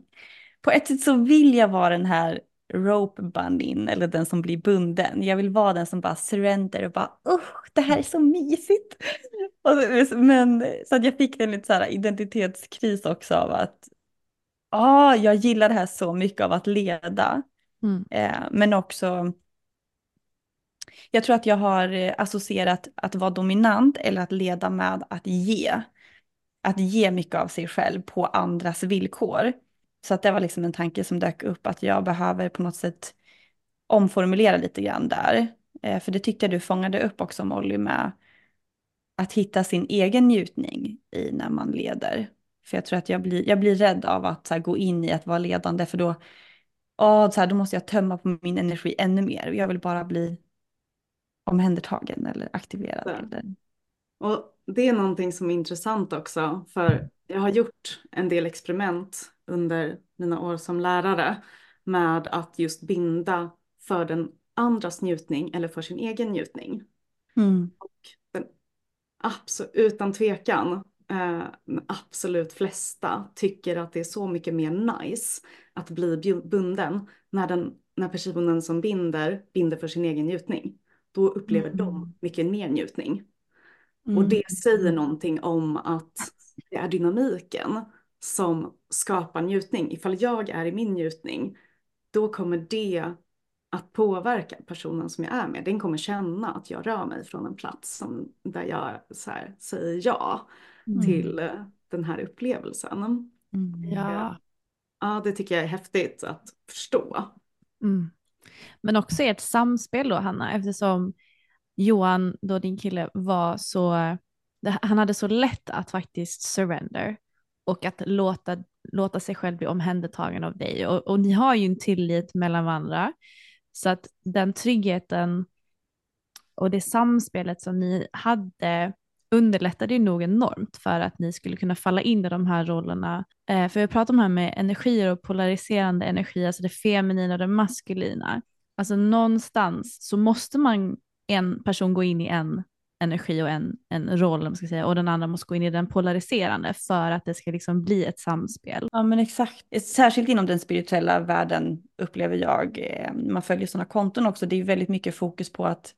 på ett sätt så vill jag vara den här rope bunnyn eller den som blir bunden. Jag vill vara den som bara surrender och bara, oh, det här är så mysigt. men så att jag fick en lite så här identitetskris också av att ah, jag gillar det här så mycket av att leda. Mm. Eh, men också jag tror att jag har associerat att vara dominant eller att leda med att ge. Att ge mycket av sig själv på andras villkor. Så att det var liksom en tanke som dök upp att jag behöver på något sätt omformulera lite grann där. Eh, för det tyckte jag du fångade upp också Molly med att hitta sin egen njutning i när man leder. För jag tror att jag blir, jag blir rädd av att här, gå in i att vara ledande för då, åh, så här, då måste jag tömma på min energi ännu mer. Jag vill bara bli omhändertagen eller aktiverad. Eller... Och det är någonting som är intressant också, för jag har gjort en del experiment under mina år som lärare med att just binda för den andras njutning eller för sin egen njutning. Mm. Och den, absolut, utan tvekan, eh, absolut flesta tycker att det är så mycket mer nice att bli bunden när, den, när personen som binder binder för sin egen njutning då upplever mm. de mycket mer njutning. Mm. Och det säger någonting om att det är dynamiken som skapar njutning. Ifall jag är i min njutning, då kommer det att påverka personen som jag är med. Den kommer känna att jag rör mig från en plats som, där jag så här, säger ja mm. till eh, den här upplevelsen. Mm. Ja. ja, det tycker jag är häftigt att förstå. Mm. Men också ert samspel då Hanna, eftersom Johan, då din kille, var så, han hade så lätt att faktiskt surrender och att låta, låta sig själv bli omhändertagen av dig. Och, och ni har ju en tillit mellan varandra. Så att den tryggheten och det samspelet som ni hade underlättade ju nog enormt för att ni skulle kunna falla in i de här rollerna. Eh, för jag pratar om här med energier och polariserande energi, alltså det feminina och det maskulina. Alltså någonstans så måste man en person gå in i en energi och en, en roll man ska säga, och den andra måste gå in i den polariserande för att det ska liksom bli ett samspel. Ja men exakt. Särskilt inom den spirituella världen upplever jag, eh, man följer sådana konton också, det är väldigt mycket fokus på att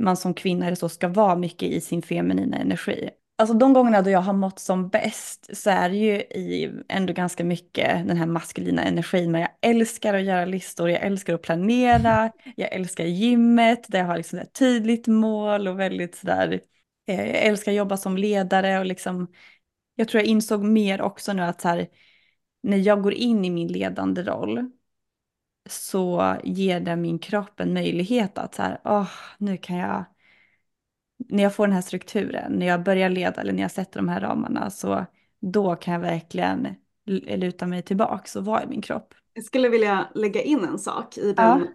man som kvinna eller så ska vara mycket i sin feminina energi. Alltså de gångerna då jag har mått som bäst så är det ju i ändå ganska mycket den här maskulina energin. Men jag älskar att göra listor, jag älskar att planera, jag älskar gymmet där jag har liksom ett tydligt mål och väldigt sådär. Eh, jag älskar att jobba som ledare och liksom. Jag tror jag insåg mer också nu att så här, när jag går in i min ledande roll så ger det min kropp en möjlighet att så här, åh, nu kan jag när jag får den här strukturen, när jag börjar leda eller när jag sätter de här ramarna så då kan jag verkligen luta mig tillbaks och vara i min kropp. Jag skulle vilja lägga in en sak i, den, Ja.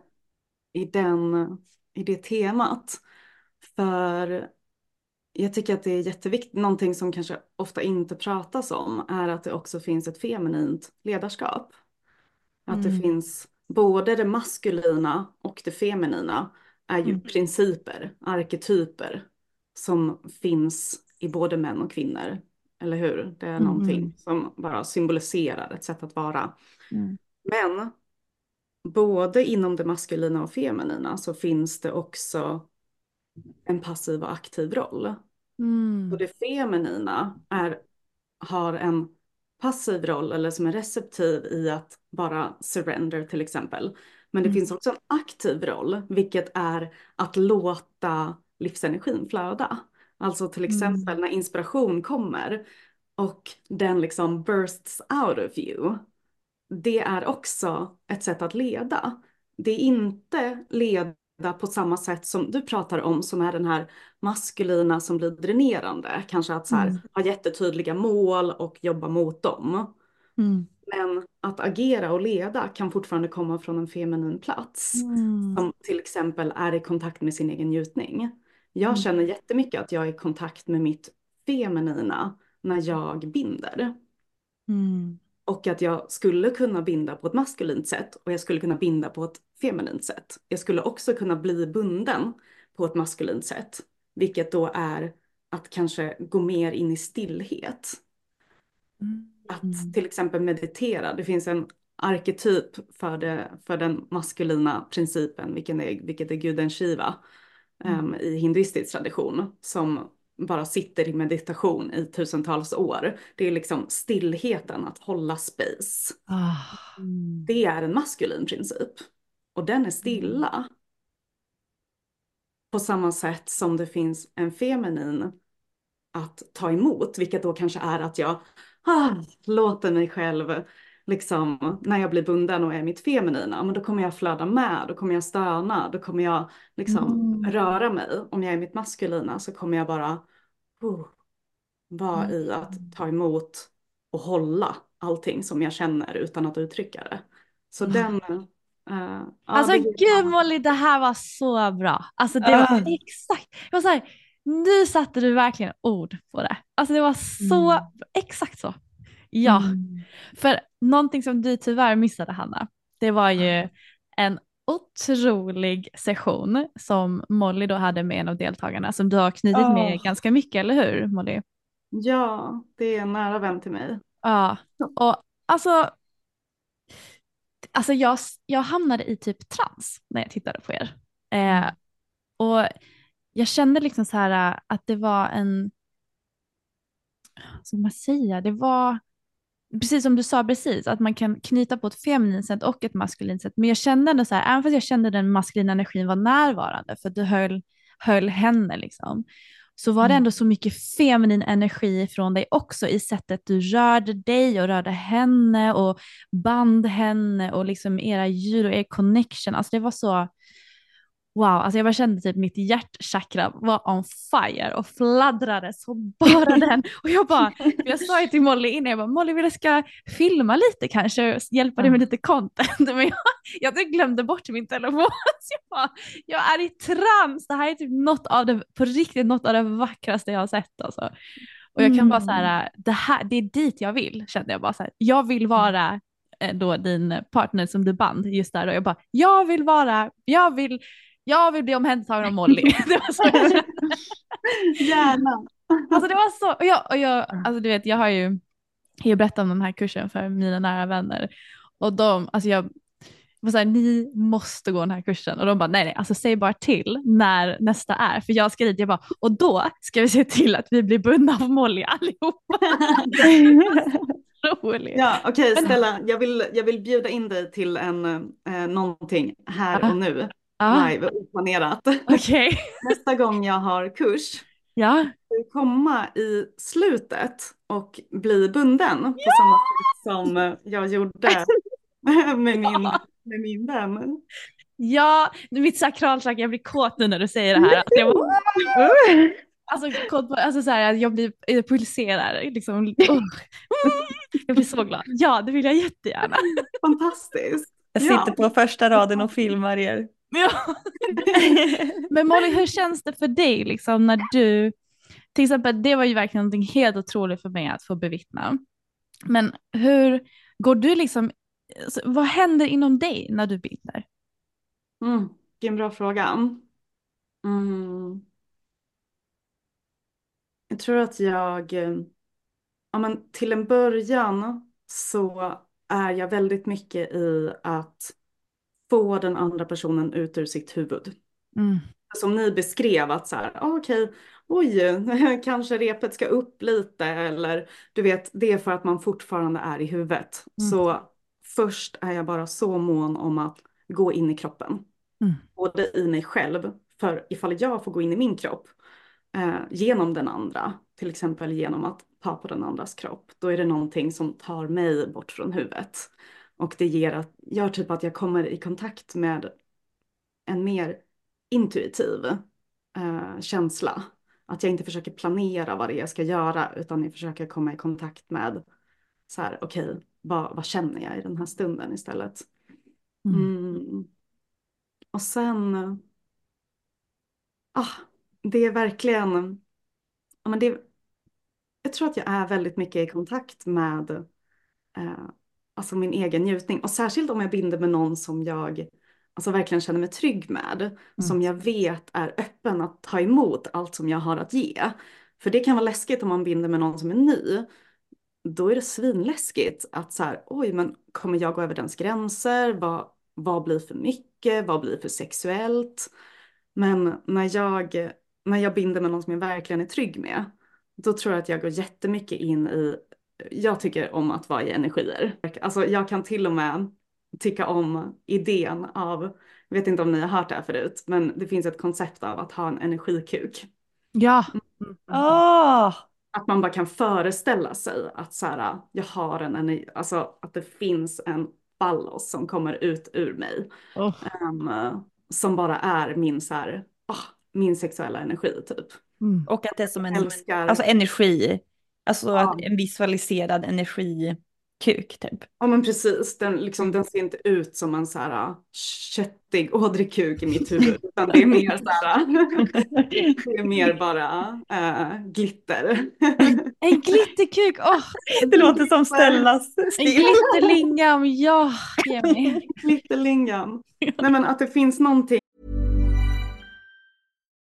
i, den, i det temat. För jag tycker att det är jätteviktigt, någonting som kanske ofta inte pratas om är att det också finns ett feminint ledarskap. Att det Mm. finns både det maskulina och det feminina är ju Mm. principer, arketyper som finns i både män och kvinnor. Eller hur? Det är någonting Mm. som bara symboliserar ett sätt att vara. Mm. Men både inom det maskulina och feminina så finns det också en passiv och aktiv roll. Mm. Och det feminina är, har en passiv roll eller som är receptiv i att bara surrender till exempel. Men det Mm. finns också en aktiv roll, vilket är att låta livsenergin flöda. Alltså till exempel när inspiration kommer och den liksom bursts out of you. Det är också ett sätt att leda. Det är inte leda på samma sätt som du pratar om som är den här maskulina som blir dränerande. Kanske att så här, Mm. ha jättetydliga mål och jobba mot dem. Mm. Men att agera och leda kan fortfarande komma från en feminin plats. Mm. Som till exempel är i kontakt med sin egen njutning. Jag Mm. känner jättemycket att jag är i kontakt med mitt feminina när jag binder. Mm. Och att jag skulle kunna binda på ett maskulint sätt och jag skulle kunna binda på ett feminint sätt. Jag skulle också kunna bli bunden på ett maskulint sätt. Vilket då är att kanske gå mer in i stillhet. Att till exempel meditera. Det finns en arketyp för, det, för den maskulina principen, vilken är, vilket är guden Shiva em, i hinduistisk tradition. Som bara sitter i meditation i tusentals år. Det är liksom stillheten, att hålla space. Ah. Det är en maskulin princip. Och den är stilla. På samma sätt som det finns en feminin att ta emot, vilket då kanske är att jag ah, låter mig själv, liksom när jag blir bunden och är mitt feminina, men då kommer jag flöda med, då kommer jag stöna, då kommer jag liksom röra mig. Om jag är mitt maskulina så kommer jag bara uh, vara i att ta emot och hålla allting som jag känner utan att uttrycka det. Så den... ja, Alltså det- gud Molly, det här var så bra. Alltså det var exakt, jag var så här, nu satte du verkligen ord på det. Alltså det var så, Mm. exakt så. Ja, Mm. för någonting som du tyvärr missade Hanna, det var ju en otrolig session som Molly då hade med en av deltagarna som du har knutit med Åh. ganska mycket, eller hur Molly? Ja, det är en nära vän till mig. Ja, och alltså, alltså jag, jag hamnade i typ trans när jag tittade på er. Eh, och jag kände liksom så här äh, att det var en, vad ska man säga, det var precis som du sa precis, att man kan knyta på ett feminint sätt och ett maskulint sätt. Men jag kände ändå så här, även fast jag kände den maskulina energin var närvarande, för att du höll, höll henne liksom, så var det Mm. ändå så mycket feminin energi från dig också i sättet du rörde dig och rörde henne och band henne och liksom era ljud och er connection. Alltså det var så, wow, alltså jag bara kände typ mitt hjärtchakra var on fire och fladdrade så bara den. Och jag bara, jag sa ju till Molly innan, jag bara, Molly vi ska filma lite kanske och hjälpa dig med lite content. Men jag, jag typ glömde bort min telefon. Så jag bara, jag är i trans, det här är typ något av det, på riktigt något av det vackraste jag har sett alltså. Och jag kan bara så här, det här, det är dit jag vill, kände jag bara så här. Jag vill vara eh, då din partner som du band just där och jag bara, jag vill vara, jag vill, jag vill bli omhändertagen av Molly. det var så jag kände. Gärna. Alltså det var så, och jag, och jag, alltså du vet jag har ju, jag berättat om den här kursen för mina nära vänner och de, alltså jag var såhär, ni måste gå den här kursen och de bara nej nej, alltså säg bara till när nästa är för jag ska dit, jag bara och då ska vi se till att vi blir bundna av Molly allihopa. Roligt. Ja, okej Men- Stella, jag vill, jag vill bjuda in dig till en, eh, någonting här och nu, Ja, live, oplanerat. okej. Nästa gång jag har kurs, Ja, ska du komma i slutet och bli bunden på samma sätt som jag gjorde med min, med min vän. ja, mitt sakralchakra, jag blir kåt nu när du säger det här. Alltså, jag bara, Alltså, alltså så här, jag blir, jag pulserar liksom. Oh. Jag blir så glad. Ja, det vill jag jättegärna. Fantastiskt. Jag Ja. sitter på första raden och filmar er. Ja. Men Molly, hur känns det för dig liksom när du, till exempel det var ju verkligen någonting helt otroligt för mig att få bevittna. Men hur går du liksom, alltså, vad händer inom dig när du binder? Mm, vilken bra fråga. Mm. Jag tror att jag, eh, ja men till en början så är jag väldigt mycket i att få den andra personen ut ur sitt huvud. Mm. Som ni beskrev att så här, ah, okej, oj, kanske repet ska upp lite eller du vet, det är för att man fortfarande är i huvudet. Mm. Så först är jag bara så mån om att gå in i kroppen. Mm. Både i mig själv, för ifall jag får gå in i min kropp eh, genom den andra, till exempel genom att ta på den andras kropp, då är det någonting som tar mig bort från huvudet. Och det ger att, gör typ att jag kommer i kontakt med en mer intuitiv eh, känsla. Att jag inte försöker planera vad det är jag ska göra utan jag försöker komma i kontakt med så här, okej, vad, vad känner jag i den här stunden istället. Mm. Och sen, ah, det är verkligen, ja, men det, jag tror att jag är väldigt mycket i kontakt med eh, alltså min egen njutning. Och särskilt om jag binder med någon som jag alltså verkligen känner mig trygg med. Som jag vet är öppen att ta emot allt som jag har att ge. För det kan vara läskigt om man binder med någon som är ny. Då är det svinläskigt att så här, oj men kommer jag gå över dens gränser? Vad, vad blir för mycket? Vad blir för sexuellt? Men när jag, när jag binder med någon som jag verkligen är trygg med, då tror jag att jag går jättemycket in i, jag tycker om att vara i energier. Alltså jag kan till och med tycka om idén av, jag vet inte om ni har hört det här förut, men det finns ett koncept av att ha en energikuk. Ja. Ah, Att man bara kan föreställa sig att så här, jag har en energi, alltså att det finns en ballos som kommer ut ur mig. Oh. Ehm, som bara är min så här, ah, min sexuella energi typ. Mm. och att det är som en Älskar. alltså energi. Alltså Ja. en visualiserad energikuk typ. Ja men precis, den, liksom, den ser inte ut som en så här ah, köttig ådrig kuk i mitt huvud. Utan det är mer så här, det är mer bara äh, glitter. En glitterkuk, åh! Det låter som Stellas En glitterlingam, ja! Ge mig. Glitterlingan. Nej men att det finns någonting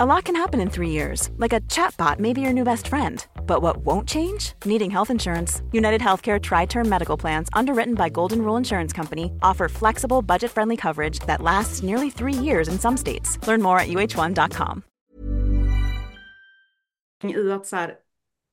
A lot can happen in three years, like a chatbot may be your new best friend. But what won't change? Needing health insurance. United Healthcare Tri Term Medical Plans, underwritten by Golden Rule Insurance Company, offer flexible, budget friendly coverage that lasts nearly three years in some states. Learn more at uh1.com. i att så här,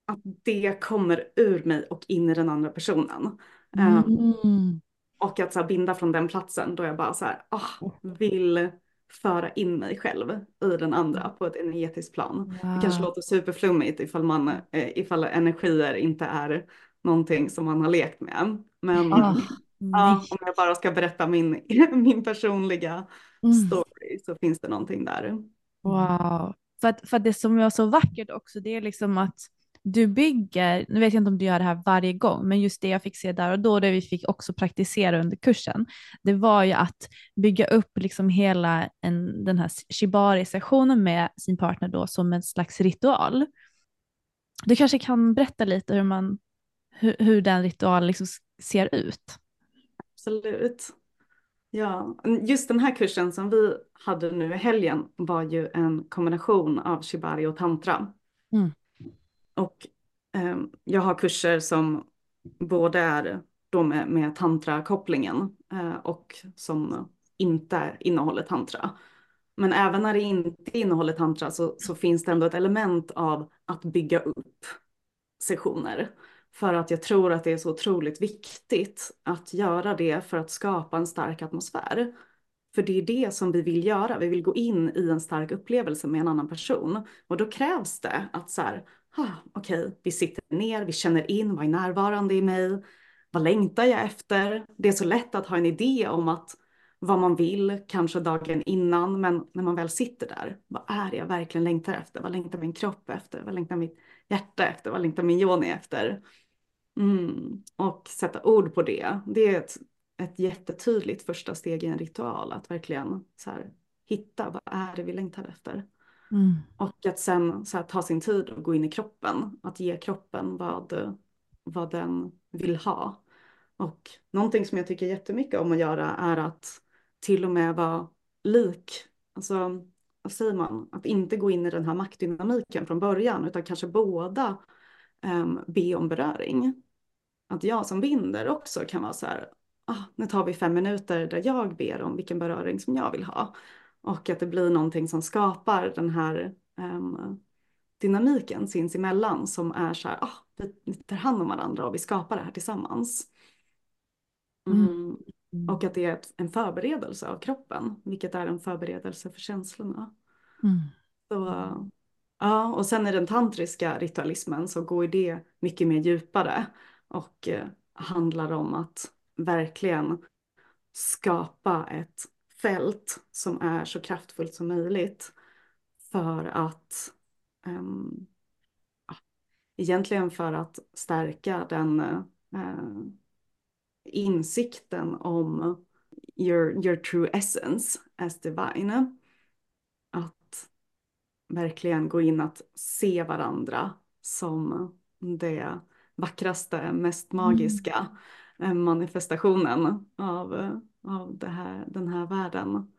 att det kommer ur mig och in i den andra personen. Ehm, Mm. och att så här, binda från den platsen då jag bara så här, ah, vill föra in mig själv i den andra på ett energetiskt plan. Det kanske Wow. låter superflummigt ifall, man, eh, ifall energier inte är någonting som man har lekt med. Men Ah, ja, om jag bara ska berätta min, min personliga Mm. story så finns det någonting där. Wow. För att, för att det som var så vackert också, det är liksom att du bygger, nu vet jag inte om du gör det här varje gång, men just det jag fick se där och då, det vi fick också praktisera under kursen, det var ju att bygga upp liksom hela en, den här shibari-sessionen med sin partner då som en slags ritual. Du kanske kan berätta lite hur, man, hur, hur den ritualen liksom ser ut? Absolut. Ja, just den här kursen som vi hade nu i helgen var ju en kombination av shibari och tantra. Mm. Och eh, jag har kurser som både är då med, med tantra-kopplingen eh, och som inte innehåller tantra. Men även när det inte innehåller tantra så, så finns det ändå ett element av att bygga upp sessioner. För att jag tror att det är så otroligt viktigt att göra det för att skapa en stark atmosfär. För det är det som vi vill göra. Vi vill gå in i en stark upplevelse med en annan person. Och då krävs det att så här, ah, okej, okay, vi sitter ner, vi känner in vad är närvarande i mig, vad längtar jag efter? Det är så lätt att ha en idé om att vad man vill, kanske dagen innan, men när man väl sitter där, vad är det jag verkligen längtar efter? Vad längtar min kropp efter? Vad längtar mitt hjärta efter? Vad längtar min yoni efter? Mm. Och sätta ord på det, det är ett, ett jättetydligt första steg i en ritual, att verkligen så här, hitta vad är det vi längtar efter? Mm. Och att sen så här, ta sin tid och gå in i kroppen, att ge kroppen vad, vad den vill ha. Och någonting som jag tycker jättemycket om att göra är att till och med vara lik, alltså vad säger man, att inte gå in i den här maktdynamiken från början utan kanske båda um, be om beröring. Att jag som binder också kan vara så här, ah, nu tar vi fem minuter där jag ber om vilken beröring som jag vill ha. Och att det blir någonting som skapar den här um, dynamiken sinsemellan som är så här, ah, vi tar hand om varandra och vi skapar det här tillsammans. Mm. Mm. Och att det är en förberedelse av kroppen, vilket är en förberedelse för känslorna. Mm. Så, ja, och sen i den tantriska ritualismen så går det mycket mer djupare och eh, handlar om att verkligen skapa ett fält som är så kraftfullt som möjligt för att um, egentligen för att stärka den uh, insikten om your, your true essence as divine. Att verkligen gå in att se varandra som det vackraste, mest mm. magiska mm. manifestationen av, av här, den här världen.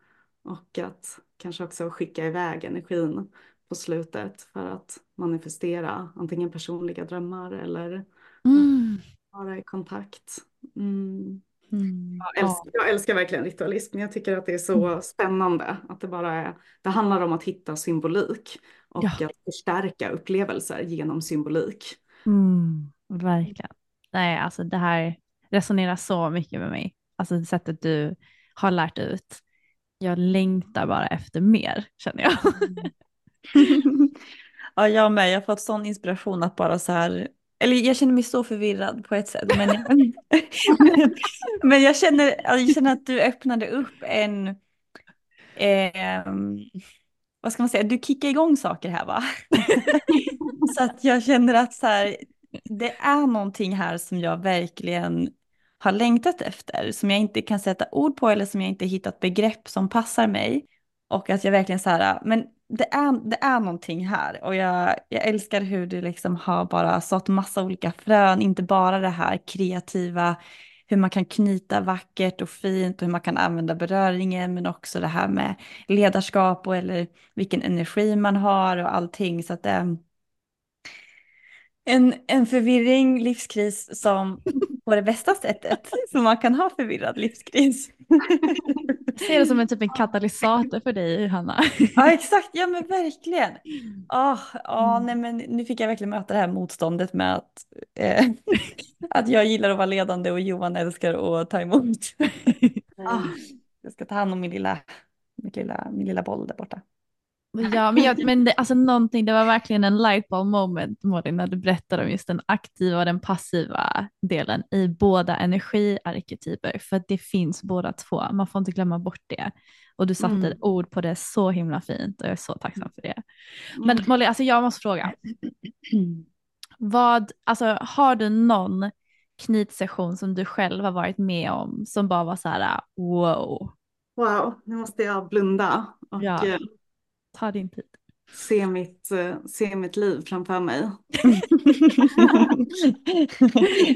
Och att kanske också skicka iväg energin på slutet för att manifestera antingen personliga drömmar eller mm. vara i kontakt. Mm. Mm. Jag, älskar, jag, älskar, verkligen ritualism. Jag tycker att det är så mm. spännande att det bara är, det handlar om att hitta symbolik och ja. att förstärka upplevelser genom symbolik. Mm, verkligen. Nej, alltså det här resonerar så mycket med mig. Alltså sättet du har lärt ut. Jag längtar bara efter mer känner jag. ja, jag med. Jag har fått sån inspiration att bara så här eller jag känner mig så förvirrad på ett sätt. Men, men jag, känner, jag känner att du öppnade upp en, eh, vad ska man säga, du kickar igång saker här va? så att jag känner att så här, det är någonting här som jag verkligen har längtat efter, som jag inte kan sätta ord på eller som jag inte hittat begrepp som passar mig. Och att jag verkligen så här, äh, men det är, det är någonting här och jag, jag älskar hur du liksom har bara sått massa olika frön, inte bara det här kreativa, hur man kan knyta vackert och fint och hur man kan använda beröringen, men också det här med ledarskap och eller vilken energi man har och allting. Så att det är en, en förvirring, livskris som på det bästa sättet som man kan ha förvirrad livskris. Jag ser det som en typ en katalysator för dig Hanna. Ja exakt, ja men verkligen. Oh, oh, nej, men nu fick jag verkligen möta det här motståndet med att, eh, att jag gillar att vara ledande och Johan älskar att ta emot. oh, jag ska ta hand om min lilla, min lilla, min lilla boll där borta. Ja, men, jag, men det, alltså någonting, det var verkligen en lightbulb moment Molly när du berättade om just den aktiva och den passiva delen i båda energiarketyper för det finns båda två. Man får inte glömma bort det. Och du satte mm. ord på det så himla fint och jag är så tacksam för det. Men mm. Molly, alltså jag måste fråga. Vad, alltså har du någon knytsession som du själv har varit med om som bara var så här wow? Wow, nu måste jag blunda och ja. Ta din tid. Se mitt, eh, se mitt liv framför mig.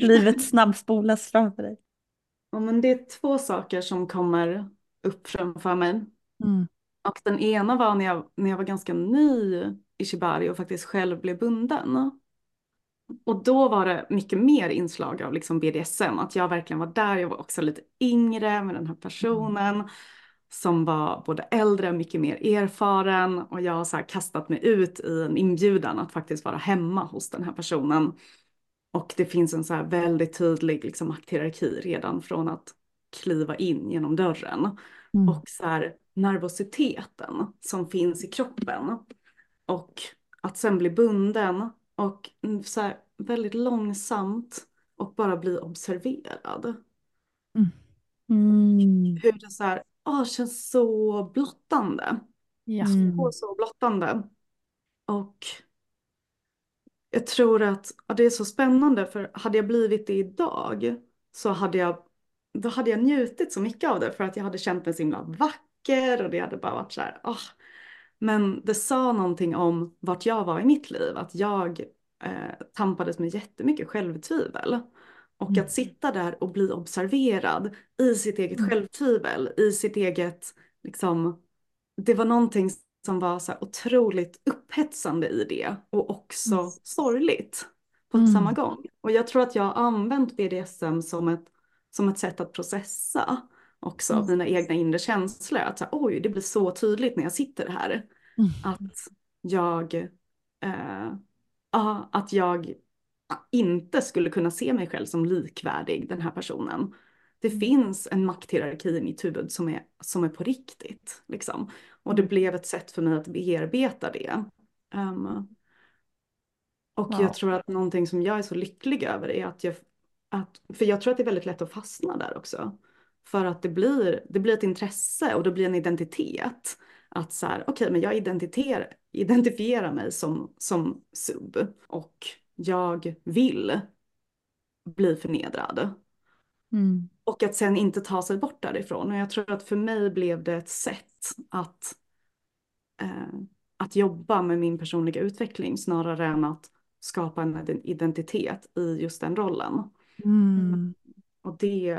Livet snabbspolas framför dig. Ja, men det är två saker som kommer upp framför mig. Mm. Och den ena var när jag, när jag var ganska ny i Shibari och faktiskt själv blev bunden. Och då var det mycket mer inslag av liksom BDSM, att jag verkligen var där, jag var också lite yngre med den här personen. Som var både äldre, mycket mer erfaren och jag har så kastat mig ut i en inbjudan att faktiskt vara hemma hos den här personen. Och det finns en så här väldigt tydlig liksom, makthierarki redan från att kliva in genom dörren. Mm. Och så här, nervositeten som finns i kroppen. Och att sen bli bunden och mm, så här, väldigt långsamt och bara bli observerad. Mm. Hur det så här, åh, känns så blottande. Ja. Så, så blottande. Och jag tror att ja, det är så spännande för hade jag blivit det idag så hade jag, då hade jag njutit så mycket av det för att jag hade känt mig så himla vacker och det hade bara varit så här, åh. Men det sa någonting om vart jag var i mitt liv, att jag eh, tampades med jättemycket självtvivel. Och Mm. att sitta där och bli observerad i sitt eget Mm. självtvivel, i sitt eget, liksom, det var någonting som var så otroligt upphetsande i det och också Mm. sorgligt på Mm. samma gång. Och jag tror att jag har använt BDSM som ett, som ett sätt att processa också Mm. mina egna inre känslor. Att så här, oj, det blir så tydligt när jag sitter här. Mm. Att jag, eh, att jag inte skulle kunna se mig själv som likvärdig den här personen. Det Mm. finns en makthierarki i mitt huvud som är, som är på riktigt. Liksom. Och det blev ett sätt för mig att bearbeta det. Ehm, och Ja. jag tror att någonting som jag är så lycklig över är att jag, att, för jag tror att det är väldigt lätt att fastna där också. För att det blir, det blir ett intresse och det blir en identitet. Att så här, okej, men jag identifierar, identifierar mig som, som sub och jag vill bli förnedrad. Mm. Och att sen inte ta sig bort därifrån. Och jag tror att för mig blev det ett sätt att, eh, att jobba med min personliga utveckling snarare än att skapa en identitet i just den rollen. Mm. Och det,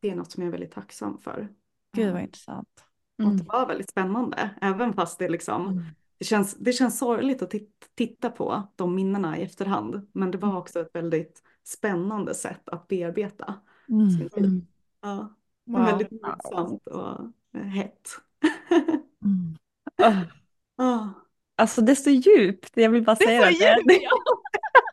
det är något som jag är väldigt tacksam för. Gud vad Eh, intressant. Och Mm. det var väldigt spännande, även fast det liksom Mm. Det känns, det känns sorgligt att tit- titta på de minnena i efterhand. Men det Mm. var också ett väldigt spännande sätt att bearbeta Mm. sin tid. Mm. Ja, Wow. väldigt nöjsamt och eh, hett. Mm. Ah. Alltså det är så djupt, jag vill bara Det är säga så det. djupt, ja.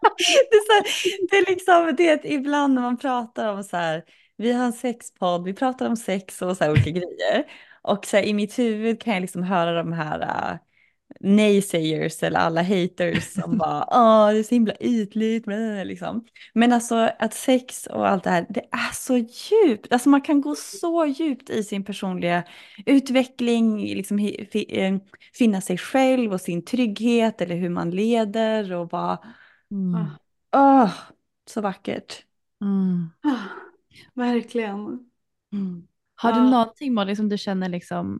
det, är så det är liksom det är ibland när man pratar om så här, vi har en sexpodd, vi pratar om sex och så här olika grejer. Och så här, i mitt huvud kan jag liksom höra de här uh, naysayers eller alla haters som bara, åh det är så himla ytligt, blä", liksom. Men alltså att sex och allt det här, det är så djupt. Alltså man kan gå så djupt i sin personliga utveckling, liksom eh, finna sig själv och sin trygghet eller hur man leder och bara, Mm. åh, så vackert. Mm. Ah, verkligen. Mm. Har du någonting Molly som du känner liksom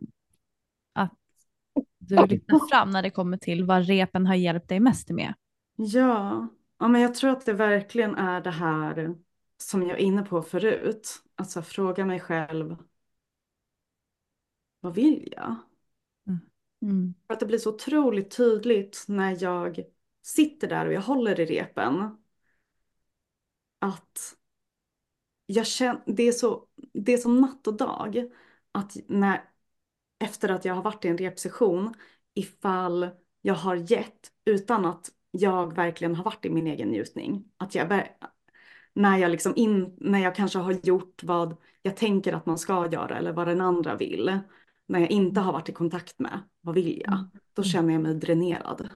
du lyfta fram när det kommer till vad repen har hjälpt dig mest med? Ja. ja, men jag tror att det verkligen är det här som jag är inne på förut. Alltså fråga mig själv, vad vill jag? Mm. För att det blir så otroligt tydligt när jag sitter där och jag håller i repen. Att jag känner, det är så, det är som natt och dag. Att när, efter att jag har varit i en repsession, ifall jag har gett utan att jag verkligen har varit i min egen njutning. Att jag, när jag liksom in, när jag kanske har gjort vad jag tänker att man ska göra eller vad den andra vill. När jag inte har varit i kontakt med, vad vill jag? Då känner jag mig dränerad.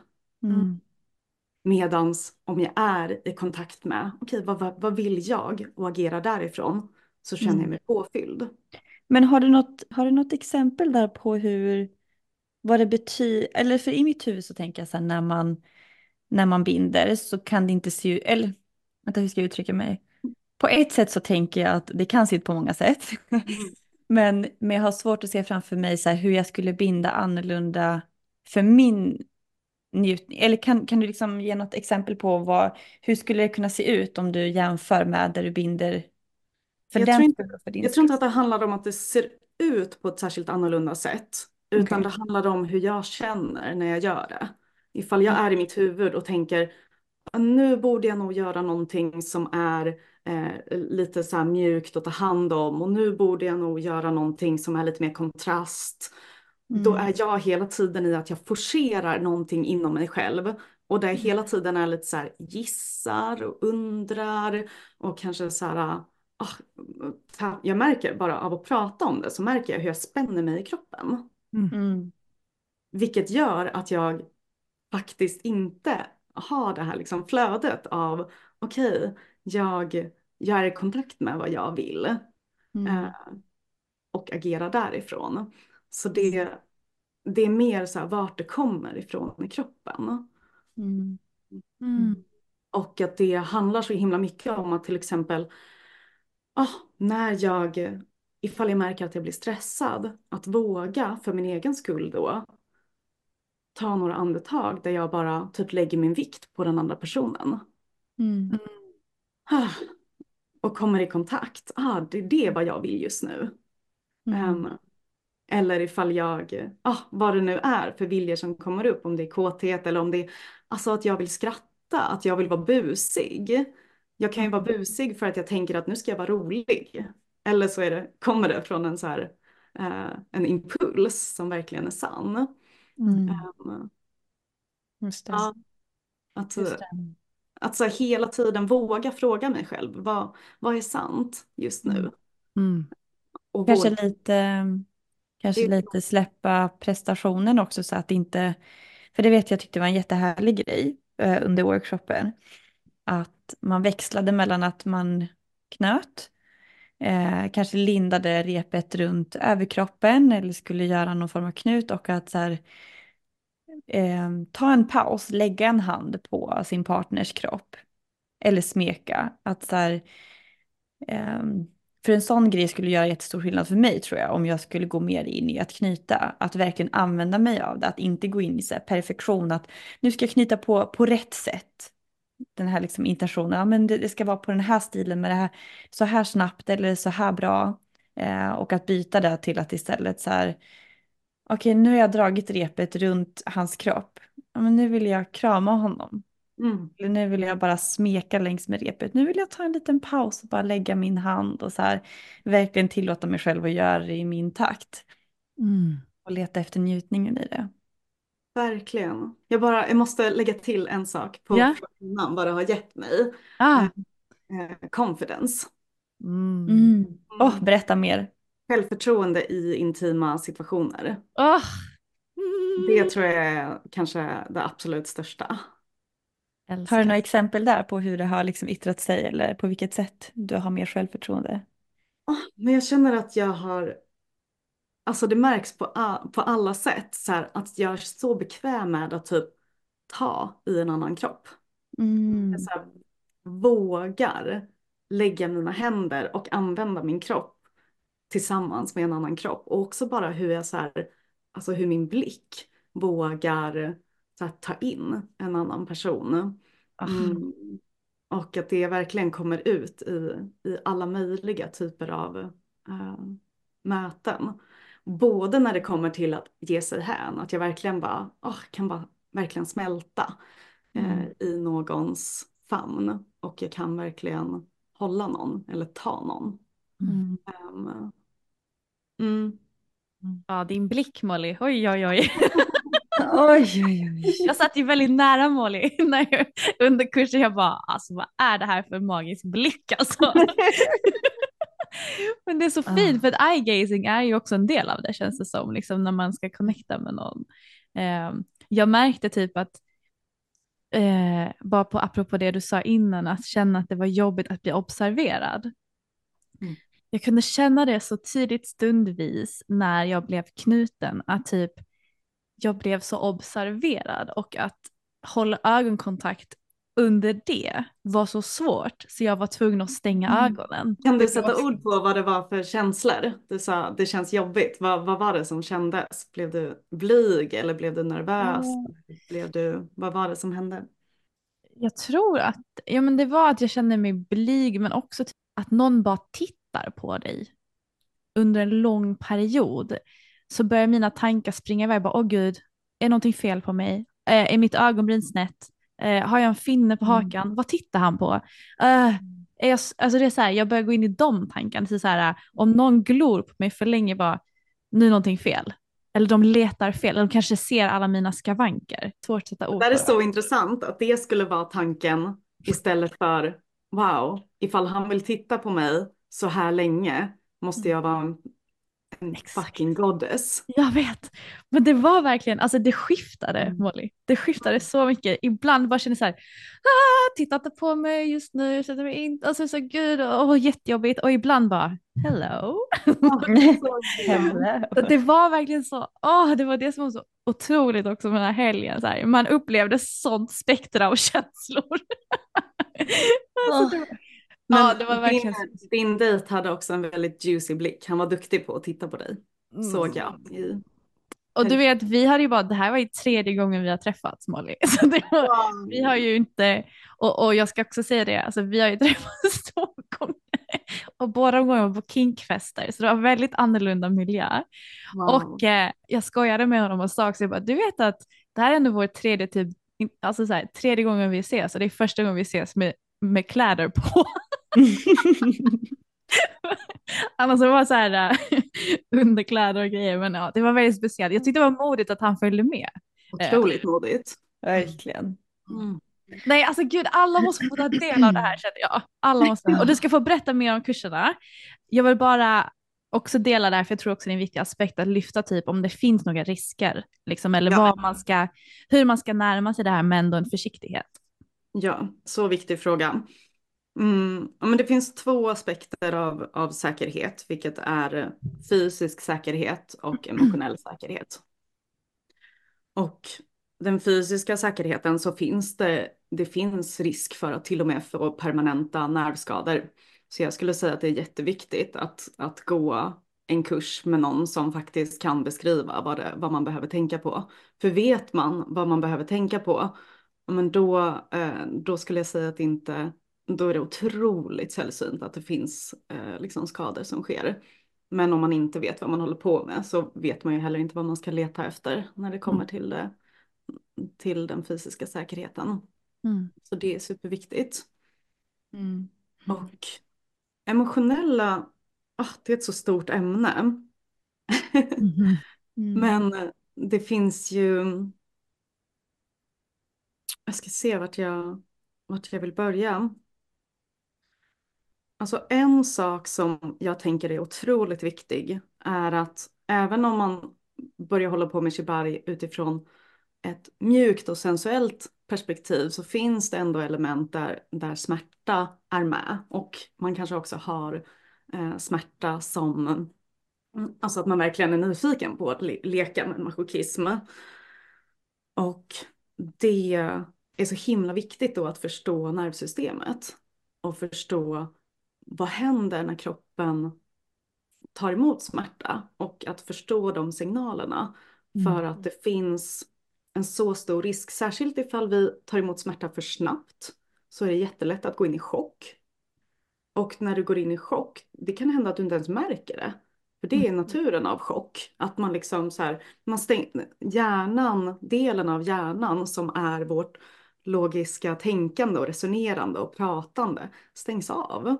Mm. Medans om jag är i kontakt med, okej vad, vad, vad vill jag och agerar därifrån så känner jag mig påfylld. Men har du något, har du något exempel där på hur, vad det betyder, eller för i mitt huvud så tänker jag så här när man, när man binder så kan det inte se ut, eller vänta hur ska jag uttrycka mig? På ett sätt så tänker jag att det kan se ut på många sätt. men, men jag har svårt att se framför mig så här hur jag skulle binda annorlunda för min njutning. Eller kan, kan du liksom ge något exempel på vad, hur skulle det kunna se ut om du jämför med där du binder för Jag tror inte- Jag tror inte att det handlar om att det ser ut på ett särskilt annorlunda sätt. Utan Okej. det handlar om hur jag känner när jag gör det. Ifall jag är i mitt huvud och tänker nu borde jag nog göra någonting som är eh, lite så här mjukt att ta hand om och nu borde jag nog göra någonting som är lite mer kontrast. Då Mm. är jag hela tiden i att jag forcerar någonting inom mig själv och där jag hela tiden är lite så här gissar och undrar och kanske så här, ta- jag märker bara av att prata om det så märker jag hur jag spänner mig i kroppen. Mm. Vilket gör att jag faktiskt inte har det här liksom flödet av okej, jag, jag är i kontakt med vad jag vill Mm. eh, och agerar därifrån. Så det, det är mer så här vart det kommer ifrån i kroppen. Mm. Mm. Och att det handlar så himla mycket om att till exempel ah, när jag, ifall jag märker att jag blir stressad, att våga för min egen skull då ta några andetag där jag bara typ lägger min vikt på den andra personen. Mm. Ah, Och kommer i kontakt. Ah, det, det är vad jag vill just nu. Mm. Ehm, eller ifall jag, ah, vad det nu är för viljor som kommer upp, om det är kåthet eller om det är alltså att jag vill skratta, att jag vill vara busig. Jag kan ju vara busig för att jag tänker att nu ska jag vara rolig. Eller så är det, kommer det från en så här, eh, en impuls som verkligen är sann. Mm. Ehm, Just det. ja, att, Just det. att så här, hela tiden våga fråga mig själv, vad, vad är sant just nu? Mm. Och Kanske våga- lite, kanske lite släppa prestationen också så att inte, för det vet jag tyckte var en jättehärlig grej eh, under workshopen. Att man växlade mellan att man knöt, eh, kanske lindade repet runt överkroppen eller skulle göra någon form av knut och att så här, eh, ta en paus, lägga en hand på sin partners kropp eller smeka. Att så här, eh, för en sån grej skulle göra jättestor skillnad för mig tror jag, om jag skulle gå mer in i att knyta. Att verkligen använda mig av det, att inte gå in i så här perfektion, att nu ska jag knyta på, på rätt sätt. Den här liksom intentionen, ja men det, det ska vara på den här stilen med det här, så här snabbt eller så här bra. Eh, och att byta det till att istället så här, okej nu har jag dragit repet runt hans kropp, ja, men nu vill jag krama honom. Mm. Eller nu vill jag bara smeka längs med repet. Nu vill jag ta en liten paus och bara lägga min hand och så här verkligen tillåta mig själv att göra det i min takt. Mm. Och leta efter njutningen i det. Verkligen. Jag, bara, jag måste lägga till en sak på innan vad det har gett mig. Ah. Eh, confidence. Mm. Mm. Åh, berätta mer. Självförtroende i intima situationer. Åh. Det tror jag är kanske det absolut största. Har du några exempel där på hur det har liksom yttrat sig eller på vilket sätt du har mer självförtroende? Ah, Men jag känner att jag har, alltså det märks på, på alla sätt så här, att jag är så bekväm med att typ ta i en annan kropp. Mm. Jag så här, vågar lägga mina händer och använda min kropp tillsammans med en annan kropp. Och också bara hur jag så här, alltså hur min blick vågar så här, ta in en annan person. Mm. Och att det verkligen kommer ut i, i alla möjliga typer av eh, möten. Både när det kommer till att ge sig hän, att jag verkligen bara, åh, kan bara verkligen smälta eh, i någons famn. Och jag kan verkligen hålla någon eller ta någon. Mm. Ehm, mm. Ja, din blick Molly. Oj, oj, oj. Oj, oj, oj. Jag satt ju väldigt nära Molly när jag, under kursen. Jag bara, alltså vad är det här för magisk blick alltså? Men det är så fint för att eye gazing är ju också en del av det känns det som, liksom när man ska connecta med någon. Eh, jag märkte typ att, eh, bara på apropå det du sa innan, att känna att det var jobbigt att bli observerad. Mm. Jag kunde känna det så tidigt stundvis när jag blev knuten, att typ jag blev så observerad och att hålla ögonkontakt under det var så svårt så jag var tvungen att stänga Mm. ögonen. Kan du sätta ord på vad det var för känslor? Du sa det känns jobbigt. Vad, vad var det som kändes? Blev du blyg eller blev du nervös? Blev du, vad var det som hände? Jag tror att ja, men det var att jag kände mig blyg men också att någon bara tittar på dig under en lång period. Så börjar mina tankar springa iväg. Bara, Åh gud, är någonting fel på mig? Är mitt ögonbryn snett? Eh, har jag en finne på Mm. hakan? Vad tittar han på? Eh, är jag, alltså det är så här, jag börjar gå in i de tankarna. Så så här, om någon glor på mig för länge, bara, nu är någonting fel. Eller de letar fel, eller de kanske ser alla mina skavanker. Svårt att sätta ord Det är så intressant att det skulle vara tanken istället för wow, ifall han vill titta på mig så här länge måste jag vara en fucking goddess. Jag vet, men det var verkligen, alltså det skiftade Mm. Molly. Det skiftade så mycket. Ibland bara kände jag så här, ah, titta inte på mig just nu, känner mig inte, alltså så gud, åh jättejobbigt. Och ibland bara, hello. Hello. Det var verkligen så, åh, det var det som var så otroligt också med den här helgen. Så här, man upplevde sånt spektra av känslor. alltså, det var, Men ja, det var verkligen din, din dejt hade också en väldigt juicy blick. Han var duktig på att titta på dig. Såg jag. I... Och du vet, vi hade ju bara, det här var ju tredje gången vi har träffats Molly. Så var, vi har ju inte, och, och jag ska också säga det, alltså vi har ju träffats två gånger. Och båda gångerna var på kinkfester, så det var väldigt annorlunda miljö. Wow. Och eh, jag skojade med honom och sa också, jag bara, du vet att det här är ändå vår tredje, typ, alltså så här, tredje gången vi ses och det är första gången vi ses med, med kläder på. Annars var det så här äh, underkläder och grejer, men ja, det var väldigt speciellt. Jag tyckte det var modigt att han följde med. Otroligt modigt. Verkligen. Mm. Nej, alltså gud, alla måste få ta del av det här känner jag. Alla måste. Och du ska få berätta mer om kurserna. Jag vill bara också dela det här, för jag tror också det är en viktig aspekt att lyfta typ om det finns några risker, liksom, eller Ja. vad man ska, hur man ska närma sig det här med ändå en försiktighet. Ja, så viktig fråga. Mm, ja, men det finns två aspekter av, av säkerhet, vilket är fysisk säkerhet och emotionell säkerhet. Och den fysiska säkerheten så finns det, det finns risk för att till och med få permanenta nervskador. Så jag skulle säga att det är jätteviktigt att, att gå en kurs med någon som faktiskt kan beskriva vad, det, vad man behöver tänka på. För vet man vad man behöver tänka på, men då, eh, då skulle jag säga att inte, då är det otroligt sällsynt att det finns eh, liksom skador som sker. Men om man inte vet vad man håller på med så vet man ju heller inte vad man ska leta efter när det kommer till, det, till den fysiska säkerheten. Mm. Så det är superviktigt. Mm. Och emotionella, ah, det är ett så stort ämne. Mhm. Mm. Men det finns ju, jag ska se vart jag, vart jag vill börja. Alltså en sak som jag tänker är otroligt viktig är att även om man börjar hålla på med shibari utifrån ett mjukt och sensuellt perspektiv så finns det ändå element där, där smärta är med och man kanske också har eh, smärta som, alltså att man verkligen är nyfiken på att le leka med masochism. Och det är så himla viktigt då att förstå nervsystemet och förstå vad händer när kroppen tar emot smärta och att förstå de signalerna för att det finns en så stor risk, särskilt ifall vi tar emot smärta för snabbt så är det jättelätt att gå in i chock. Och när du går in i chock, det kan hända att du inte ens märker det. För det är naturen av chock. Att man liksom så här, man stäng, hjärnan, delen av hjärnan som är vårt logiska tänkande och resonerande och pratande stängs av.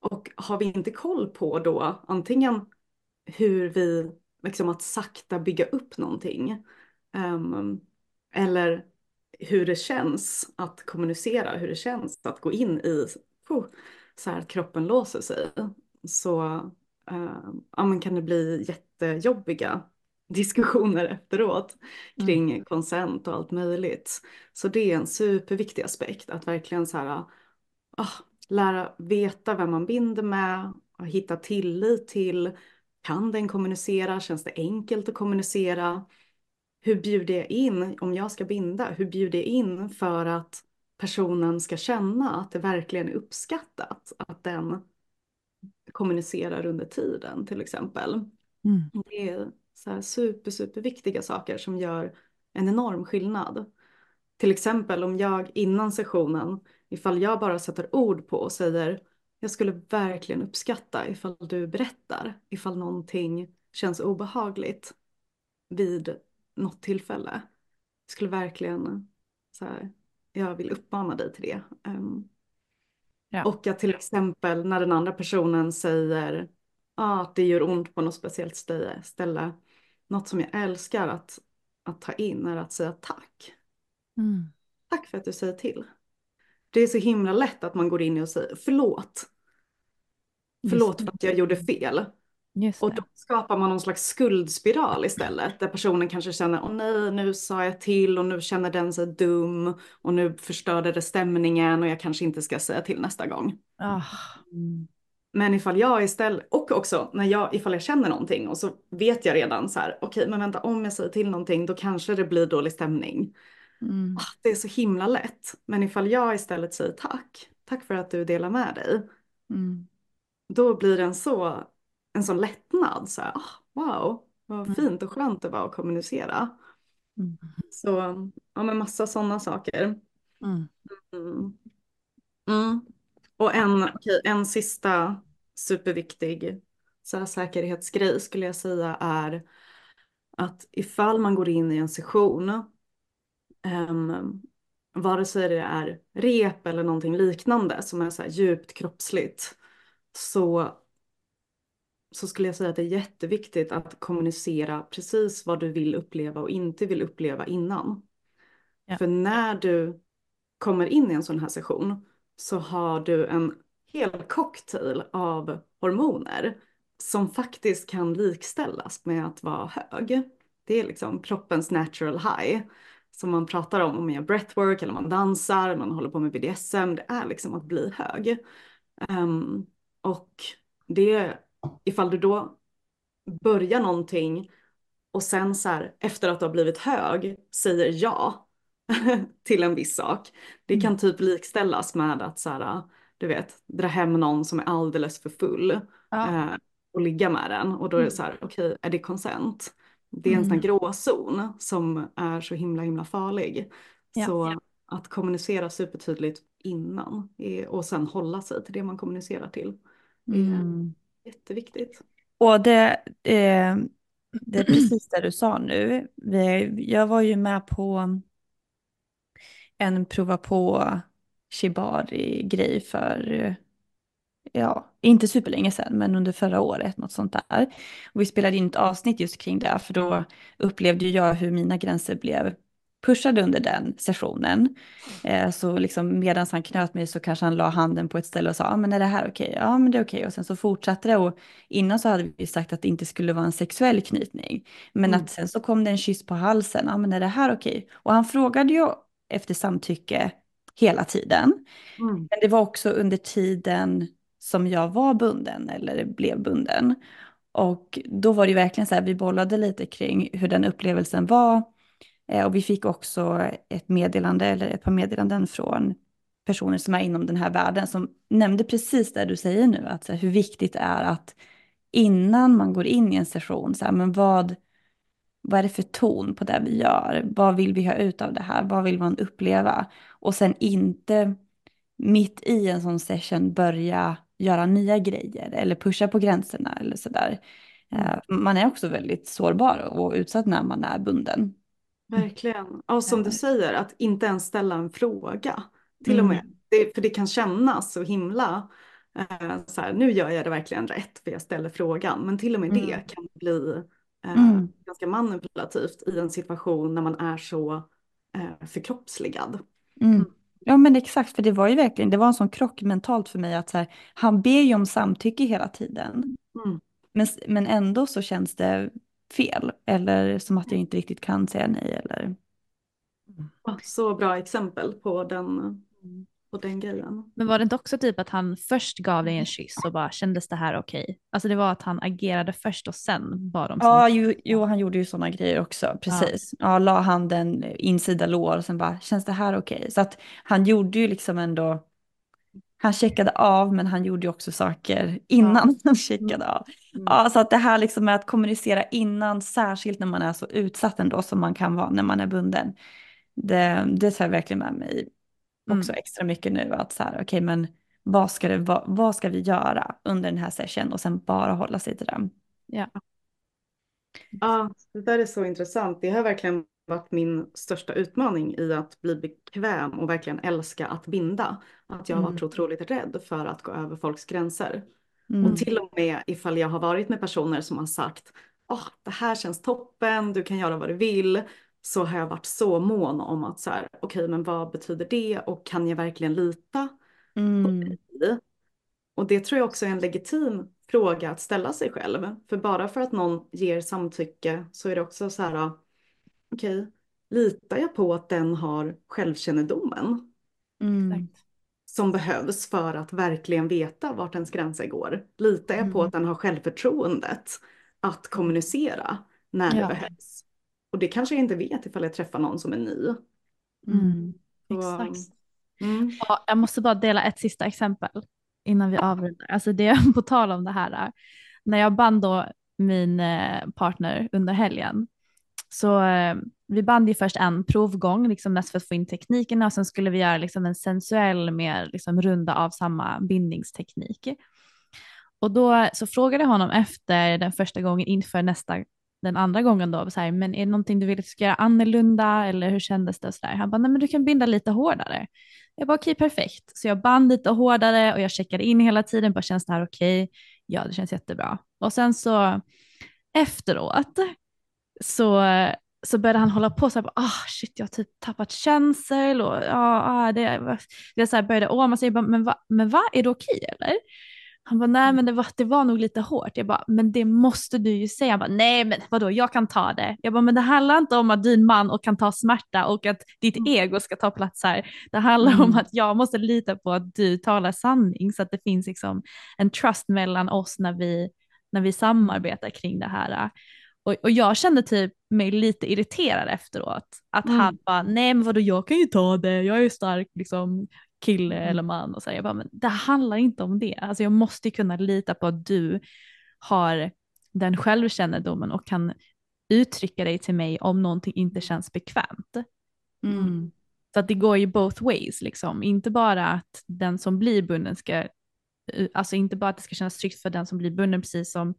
Och har vi inte koll på då antingen hur vi, liksom att sakta bygga upp någonting. ehm, eller hur det känns att kommunicera, hur det känns att gå in i, puh, så här att kroppen låser sig. Så ehm, ja, kan det bli jättejobbiga diskussioner efteråt kring konsent och allt möjligt. Så det är en superviktig aspekt att verkligen så här, ah, lära veta vem man binder med och hitta tillit till. Kan den kommunicera? Känns det enkelt att kommunicera? Hur bjuder jag in om jag ska binda? Hur bjuder jag in för att personen ska känna att det verkligen är uppskattat att den kommunicerar under tiden till exempel. Mm. Det är så här super, super viktiga saker som gör en enorm skillnad. Till exempel om jag innan sessionen, ifall jag bara sätter ord på och säger jag skulle verkligen uppskatta ifall du berättar ifall någonting känns obehagligt vid något tillfälle. Jag skulle verkligen så här, jag vill uppmana dig till det. Um, Ja. Och att till exempel när den andra personen säger ah, att det gör ont på något speciellt ställe. Något som jag älskar att, att ta in är att säga tack. Mm. Tack för att du säger till. Det är så himla lätt att man går in och säger förlåt. Förlåt för att jag gjorde fel. Och då skapar man någon slags skuldspiral istället. Där personen kanske känner, åh nej, nu sa jag till och nu känner den sig dum. Och nu förstörde det stämningen och jag kanske inte ska säga till nästa gång. Ah. Men ifall jag istället, och också när jag, ifall jag känner någonting och så vet jag redan så här, okej men vänta om jag säger till någonting då kanske det blir dålig stämning. Mm. Ah, Det är så himla lätt. Men ifall jag istället säger tack, tack för att du delar med dig. Mm. Då blir det en så, en sån lättnad. Så här, ah, wow, vad fint och skönt det var att kommunicera. Mm. Så ja men massa sådana saker. Mm. Och en, okej, en sista superviktig så här, säkerhetsgrej skulle jag säga är att ifall man går in i en session, um, vare sig det är rep eller någonting liknande som är så här djupt kroppsligt, så, så skulle jag säga att det är jätteviktigt att kommunicera precis vad du vill uppleva och inte vill uppleva innan. Ja. För när du kommer in i en sån här session så har du en hel cocktail av hormoner som faktiskt kan likställas med att vara hög. Det är liksom kroppens natural high som man pratar om om man gör breathwork eller man dansar, man håller på med BDSM. Det är liksom att bli hög. Um, och det, ifall du då börjar någonting och sen så här efter att du har blivit hög säger ja till en viss sak. Det kan typ likställas med att så här, du vet, dra hem någon som är alldeles för full Ja. eh, och ligga med den och då är det så här, okej, är det konsent? Det är en sån här Mm. gråzon som är så himla himla farlig. Ja. Så att kommunicera supertydligt innan och sen hålla sig till det man kommunicerar till är Mm. jätteviktigt. Och det, eh, det är precis det du sa nu. Jag var ju med på en prova på shibari-grej för, ja, inte superlänge sedan, men under förra året, något sånt där. Och vi spelade in ett avsnitt just kring det, för då upplevde jag hur mina gränser blev pushade under den sessionen. Eh, så liksom medan han knöt mig så kanske han la handen på ett ställe och sa, ja men är det här okej? Ja men det är okej. Och sen så fortsatte det och innan så hade vi sagt att det inte skulle vara en sexuell knytning. Men Mm. att sen så kom det en kyss på halsen, ja men är det här okej? Och han frågade ju efter samtycke hela tiden. Mm. Men det var också under tiden som jag var bunden eller blev bunden. Och då var det ju verkligen så här, vi bollade lite kring hur den upplevelsen var. Eh, Och vi fick också ett meddelande, eller ett par meddelanden från personer som är inom den här världen som nämnde precis det du säger nu, att så här, hur viktigt det är att innan man går in i en session, så här, men vad, vad är det för ton på det vi gör? Vad vill vi ha ut av det här? Vad vill man uppleva? Och sen inte mitt i en sån session börja göra nya grejer eller pusha på gränserna eller sådär. Eh, Man är också väldigt sårbar och utsatt när man är bunden. Verkligen. Och som du säger, att inte ens ställa en fråga. Till och Mm. med. Det, för det kan kännas så himla eh, så här, nu gör jag det verkligen rätt för jag ställer frågan. Men till och med det Mm. kan bli eh, Mm. ganska manipulativt i en situation när man är så eh, förkroppsligad. Mm. Ja men exakt, för det var ju verkligen, det var en sån krock mentalt för mig att så här, han ber ju om samtycke hela tiden. Mm. Men, men ändå så känns det fel, eller som att jag inte riktigt kan säga nej eller... Så bra exempel på den, på den grejen. Men var det inte också typ att han först gav dig en kyss och bara kändes det här okej? Alltså det var att han agerade först och sen bad om Ja, jo, jo, han gjorde ju sådana grejer också, precis. Ja, la handen insida lår och sen bara, känns det här okej? Så att han gjorde ju liksom ändå, han checkade av men han gjorde ju också saker innan han checkade av. Mm. Ja, så att det här liksom med att kommunicera innan, särskilt när man är så utsatt ändå som man kan vara när man är bunden. Det, det tar jag verkligen med mig också extra mycket nu, att så här, okej men vad ska, det, vad, vad ska vi göra under den här session och sen bara hålla sig till den. Ja. Ja, det där är så intressant. Det har verkligen varit min största utmaning i att bli bekväm och verkligen älska att binda. Att jag har varit så otroligt rädd för att gå över folks gränser. Mm. Och till och med ifall jag har varit med personer som har sagt åh, det här känns toppen, du kan göra vad du vill. Så har jag varit så mån om att så här, okej men vad betyder det och kan jag verkligen lita på Mm. dig? Och det tror jag också är en legitim fråga att ställa sig själv. För bara för att någon ger samtycke så är det också så här, okej, litar jag på att den har självkännedomen Mm. som behövs för att verkligen veta vart ens gränser går? Litar jag på att den har självförtroendet att kommunicera när Ja. det behövs? Och det kanske jag inte vet ifall jag träffar någon som är ny. Mm. Så, Exakt. Mm. Ja, jag måste bara dela ett sista exempel innan vi avrundar. Alltså det är på tal om det här. är, När jag band då min eh, partner under helgen så eh, vi band ju först en provgång liksom mest för att få in teknikerna och sen skulle vi göra liksom en sensuell mer liksom runda av samma bindningsteknik. Och då så frågade jag honom efter den första gången inför nästa den andra gången då, så här, men är det någonting du vill att jag ska göra annorlunda eller hur kändes det? Och så där. Han bara, nej men du kan binda lite hårdare. Jag bara okej perfekt. Så jag band lite hårdare och jag checkade in hela tiden, bara känns det här okej? Ja det känns jättebra. Och sen så efteråt så, så började han hålla på så här, ah shit jag har typ tappat känsel och ja, ah, det, jag så här började åma sig, bara, men, va, men va, är det okej eller? Han bara, nej men det var, det var nog lite hårt. Jag bara, men det måste du ju säga. Han bara, nej men vadå, jag kan ta det. Jag bara, men det handlar inte om att du är en man och kan ta smärta och att ditt ego ska ta plats här. Det handlar om att jag måste lita på att du talar sanning så att det finns liksom en trust mellan oss när vi, när vi samarbetar kring det här. Och, och jag kände typ mig lite irriterad efteråt. Att Mm. han bara, nej men vadå jag kan ju ta det, jag är ju stark liksom kille eller man. Och så här, jag bara, men det handlar inte om det. Alltså jag måste kunna lita på att du har den självkännedomen och kan uttrycka dig till mig om någonting inte känns bekvämt. Mm. Så att det går ju both ways liksom. Inte bara att den som blir bunden ska, alltså inte bara att det ska kännas tryggt för den som blir bunden precis som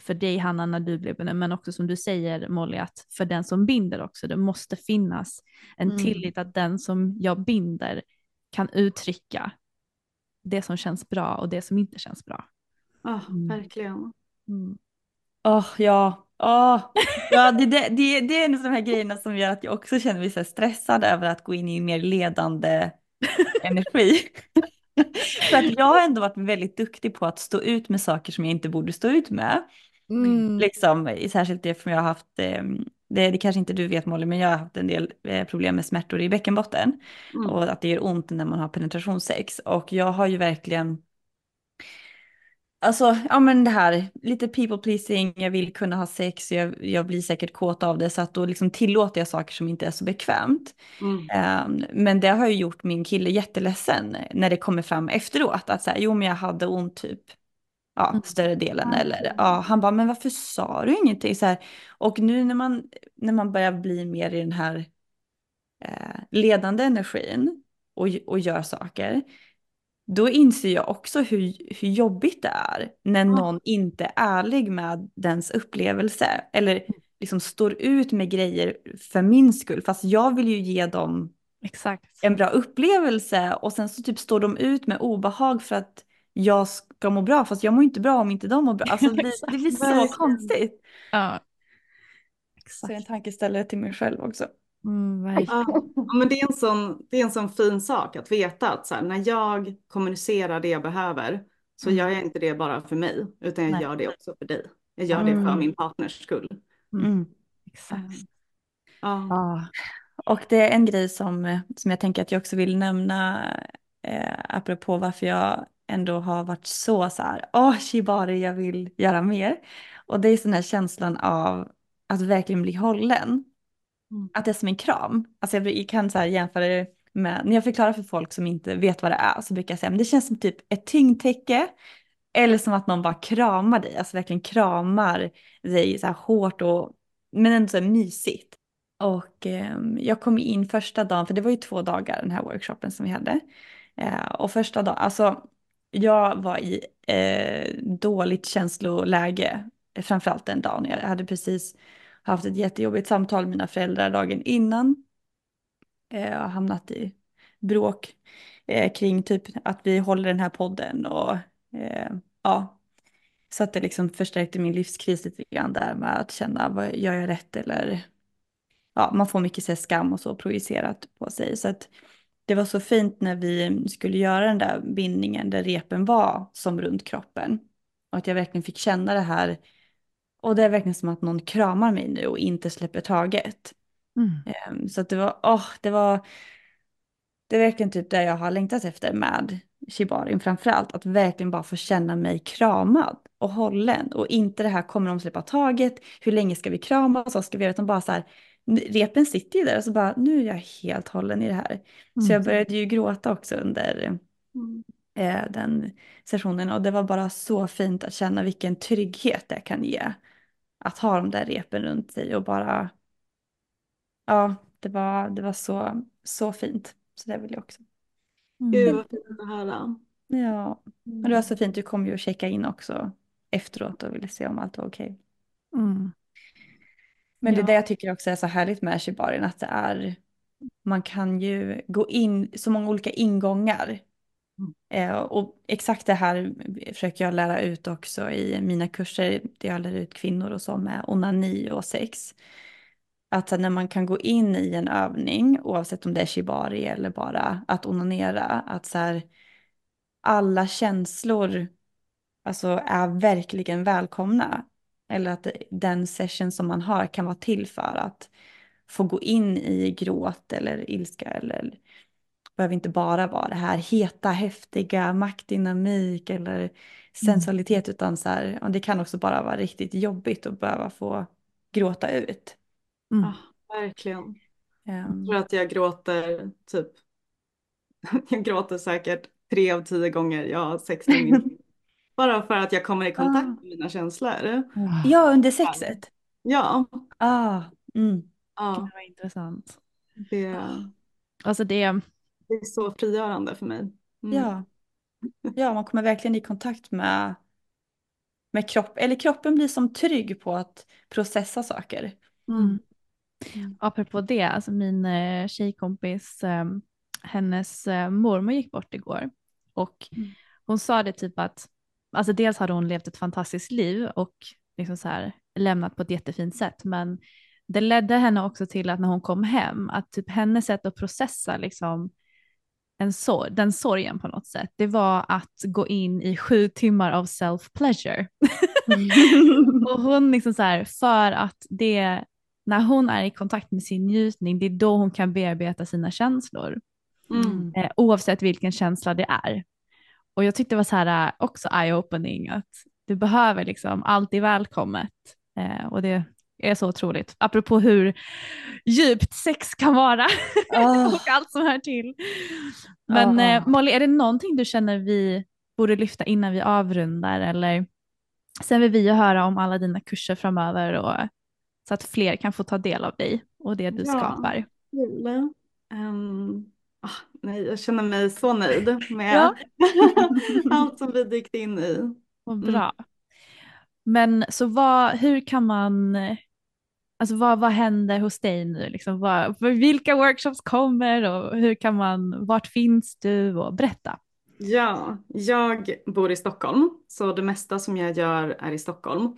för dig Hanna när du blev bunden, men också som du säger Molly att för den som binder också, det måste finnas en Mm. tillit att den som jag binder kan uttrycka det som känns bra och det som inte känns bra. Ah, verkligen. Mm. Åh, ja. Åh. Ja, det, det, det, det är en av de här grejerna som gör att jag också känner mig så stressad över att gå in i mer ledande energi. För att jag har ändå varit väldigt duktig på att stå ut med saker som jag inte borde stå ut med. Mm. Liksom, särskilt det för jag har haft, eh, det, det kanske inte du vet Molly, men jag har haft en del eh, problem med smärtor i bäckenbotten. Mm. Och att det gör ont när man har penetrationssex. Och jag har ju verkligen, alltså ja men det här, lite people pleasing, jag vill kunna ha sex, jag, jag blir säkert kåt av det. Så att då liksom tillåter jag saker som inte är så bekvämt. Mm. Ehm, men det har ju gjort min kille jätteledsen när det kommer fram efteråt. Att säga, jo men jag hade ont typ ja, större delen. Eller, ja, han bara, men varför sa du ingenting? Så här, och nu när man, när man börjar bli mer i den här eh, ledande energin och, och gör saker, då inser jag också hur, hur jobbigt det är när någon inte är ärlig med dens upplevelse. Eller liksom står ut med grejer för min skull. Fast jag vill ju ge dem Exakt. en bra upplevelse och sen så typ står de ut med obehag för att jag ska må bra fast jag mår inte bra om inte de mår bra. Alltså det, blir- det blir så Verkligen. konstigt. Ja. Så en Exakt. tankeställare till mig själv också. Mm. Ja, men det är, en sån, det är en sån fin sak att veta att så här, när jag kommunicerar det jag behöver så Mm. gör jag inte det bara för mig utan jag Nej. gör det också för dig. Jag gör det för Mm. min partners skull. Mm. Exakt. Ja. Ja. Och det är en grej som, som jag tänker att jag också vill nämna eh, apropå varför jag ändå har varit så så här, åh shibari jag vill göra mer. Och det är sån här känslan av att verkligen bli hållen. Mm. Att det är som en kram. Alltså jag, jag kan så här jämföra det med, när jag förklarar för folk som inte vet vad det är så brukar jag säga, men det känns som typ ett tyngdtäcke. Eller som att någon bara kramar dig, alltså verkligen kramar dig så här hårt och men ändå så här mysigt. Och eh, jag kom in första dagen, för det var ju två dagar den här workshopen som vi hade. Eh, och första dagen, alltså jag var i eh, dåligt känsloläge, framförallt den dagen. Jag hade precis haft ett jättejobbigt samtal med mina föräldrar dagen innan. Eh, och hamnat i bråk eh, kring typ att vi håller den här podden och eh, ja. Så att det liksom förstärkte min livskris lite grann där med att känna, vad, gör jag rätt eller ja, man får mycket så skam och så projicerat på sig. Så att det var så fint när vi skulle göra den där bindningen där repen var som runt kroppen. Och att jag verkligen fick känna det här. Och det är verkligen som att någon kramar mig nu och inte släpper taget. Mm. Så att det var, åh, det var, det är verkligen typ det jag har längtat efter med shibarin framförallt. Att verkligen bara få känna mig kramad och hållen. Och inte det här, kommer de släppa taget? Hur länge ska vi kramas? Vad ska vi göra? Utan bara så här, repen sitter ju där och så bara, nu är jag helt hållen i det här. Mm. Så jag började ju gråta också under mm. eh, den sessionen och det var bara så fint att känna vilken trygghet det kan ge. Att ha de där repen runt sig och bara, ja, det var, det var så, så fint. Så det vill jag också. Mm. Gud vad fint att höra. Ja, och det var så fint. Du kom ju att checka in också efteråt och ville se om allt var okej. Okay. Mm. Men ja. det är det jag tycker också är så härligt med Shibarin, att det är, man kan ju gå in, så många olika ingångar. Mm. Eh, och exakt det här försöker jag lära ut också i mina kurser, där jag lär ut kvinnor och så med onani och sex. Att när man kan gå in i en övning, oavsett om det är shibari eller bara att onanera, att så här, alla känslor alltså, är verkligen välkomna. Eller att den session som man har kan vara till för att få gå in i gråt eller ilska eller behöver inte bara vara det här heta, häftiga, maktdynamik eller mm. sensualitet mm. utan så här, det kan också bara vara riktigt jobbigt att behöva få gråta ut. Mm. Ja, verkligen. Um, jag tror att jag gråter typ, jag gråter säkert tre av tio gånger jag har sex med min Bara för att jag kommer i kontakt ah. med mina känslor. Ja, under sexet? Ja. Ah. Mm. Ja. Det var intressant. Det, alltså det... det är så frigörande för mig. Mm. Ja. ja, man kommer verkligen i kontakt med, med kropp, eller kroppen blir som trygg på att processa saker. Mm. Mm. Apropå det, alltså min eh, tjejkompis, eh, hennes eh, mormor gick bort igår och mm. hon sa det typ att alltså dels hade hon levt ett fantastiskt liv och liksom så här, lämnat på ett jättefint sätt, men det ledde henne också till att när hon kom hem, att typ hennes sätt att processa liksom en sorg, den sorgen på något sätt, det var att gå in i sju timmar av self-pleasure. och hon liksom så här, för att det, när hon är i kontakt med sin njutning, det är då hon kan bearbeta sina känslor. Mm. Eh, oavsett vilken känsla det är. Och jag tyckte det var så här äh, också eye-opening att du behöver liksom allt är välkommet eh, och det är så otroligt. Apropå hur djupt sex kan vara oh. och allt som hör till. Men oh. eh, Molly, är det någonting du känner vi borde lyfta innan vi avrundar eller sen vill vi ju höra om alla dina kurser framöver och så att fler kan få ta del av dig och det du ja. skapar. Um, nej, jag känner mig så nöjd med allt som vi dykt in i. Vad mm. bra. Mm. Men så vad, hur kan man, alltså vad, vad händer hos dig nu? Liksom, vad, vilka workshops kommer och hur kan man, vart finns du och berätta. Ja, jag bor i Stockholm så det mesta som jag gör är i Stockholm.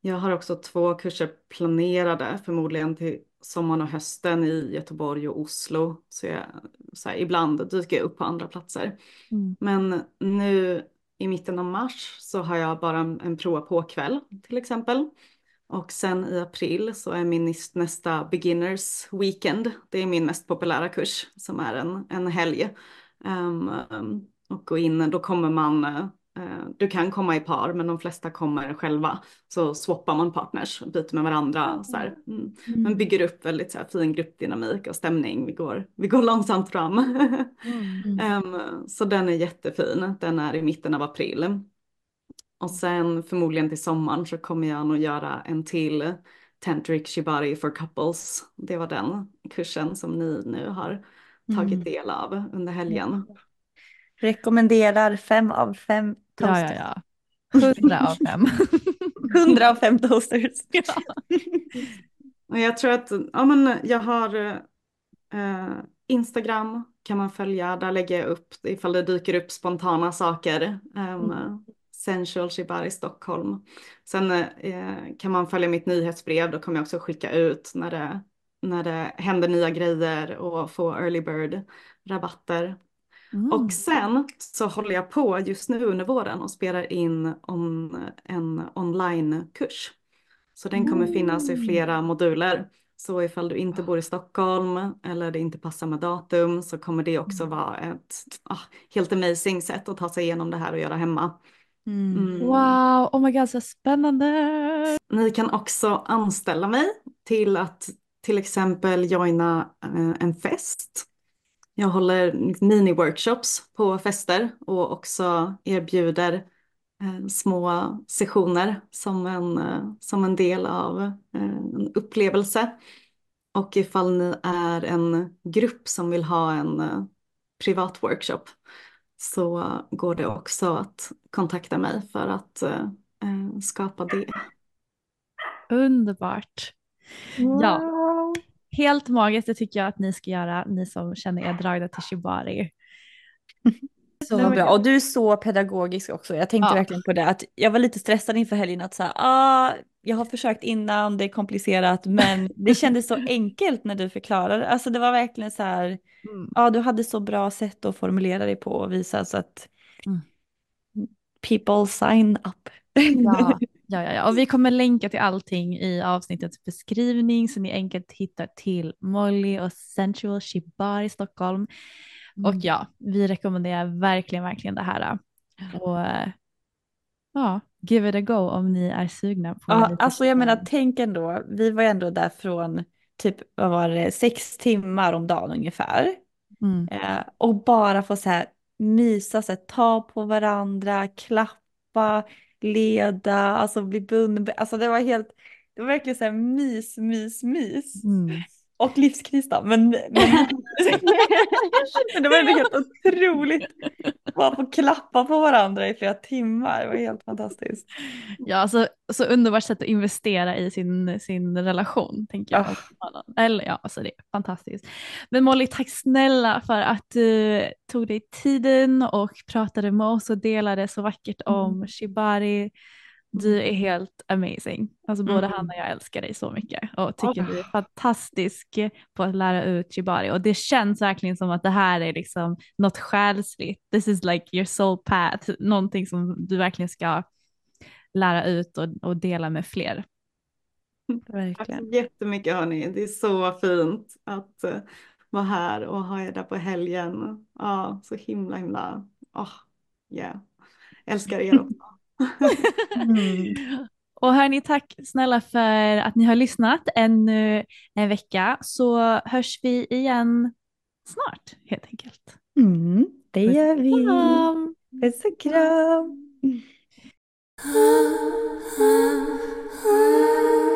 Jag har också två kurser planerade förmodligen till sommaren och hösten i Göteborg och Oslo. Så, jag, så här, ibland dyker jag upp på andra platser. Mm. Men nu i mitten av mars så har jag bara en, en prova på kväll till exempel. Och sen i april så är min nästa beginners weekend. Det är min mest populära kurs som är en, en helg. Um, och gå in, då kommer man Eh, du kan komma i par men de flesta kommer själva. Så swappar man partners byter med varandra. Så här. Mm. mm. Man bygger upp väldigt så här, fin gruppdynamik och stämning. Vi går, vi går långsamt fram. Mm. um, så den är jättefin. Den är i mitten av april. Och sen förmodligen till sommaren så kommer jag nog göra en till Tantric Shibari for couples. Det var den kursen som ni nu har tagit mm. del av under helgen. Rekommenderar fem av fem toasters. Ja, ja, ja. Hundra av fem. Hundra av fem toasters. Ja. Och jag tror att ja, men jag har eh, Instagram kan man följa, där lägger jag upp ifall det dyker upp spontana saker. Um, mm. Sensual Shibari Stockholm. Sen eh, kan man följa mitt nyhetsbrev, då kommer jag också skicka ut när det, när det händer nya grejer och få early bird rabatter. Mm. Och sen så håller jag på just nu under våren och spelar in om en onlinekurs. Så den kommer finnas i flera moduler. Så ifall du inte bor i Stockholm eller det inte passar med datum så kommer det också mm. vara ett ah, helt amazing sätt att ta sig igenom det här och göra hemma. Mm. Mm. Wow, oh my god så spännande! Ni kan också anställa mig till att till exempel joina eh, en fest. Jag håller mini-workshops på fester och också erbjuder eh, små sessioner som en, eh, som en del av eh, en upplevelse. Och ifall ni är en grupp som vill ha en eh, privat workshop så går det också att kontakta mig för att skapa det. Underbart. Wow. Ja, helt magiskt det tycker jag att ni ska göra, ni som känner er dragna till Shibari. Så bra. Och du är så pedagogisk också. Jag tänkte ja. verkligen på det. Att jag var lite stressad inför helgen att säga, ah, jag har försökt innan, det är komplicerat, men det kändes så enkelt när du förklarade. Alltså det var verkligen så här, mm. ja du hade så bra sätt att formulera dig på och visa så att mm. people sign up. Ja. Ja, ja, ja, och vi kommer länka till allting i avsnittets beskrivning så ni enkelt hittar till Molly och Sensual Shibari i Stockholm. Mm. Och ja, vi rekommenderar verkligen, verkligen det här. Och ja, give it a go om ni är sugna på ja, Alltså jag menar, tänk ändå, vi var ändå där från typ, vad var det, sex timmar om dagen ungefär. Mm. Eh, och bara få så här mysa, så här, ta på varandra, klappa, leda, alltså bli bunden. Alltså det var helt, det var verkligen så här mys, mys, mys. Mm. Och livskris då, men, men, det var helt otroligt. Bara få klappa på varandra i flera timmar, det var helt fantastiskt. Ja, alltså, så underbart sätt att investera i sin, sin relation, tänker jag. Oh. Eller ja, alltså det är fantastiskt. Men Molly, tack snälla för att du tog dig tiden och pratade med oss och delade så vackert om mm. Shibari du är helt amazing. Alltså både mm. Hanna och jag älskar dig så mycket och tycker oh. du är fantastisk på att lära ut shibari och det känns verkligen som att det här är liksom något själsligt. This is like your soul path, någonting som du verkligen ska lära ut och, och dela med fler. Verkligen. Tack så jättemycket hörni, det är så fint att uh, vara här och ha er där på helgen. Ja, så himla himla, oh, yeah. älskar er också. mm. Och hörni, tack snälla för att ni har lyssnat ännu en vecka så hörs vi igen snart helt enkelt. Mm, det gör vi. Puss och kram.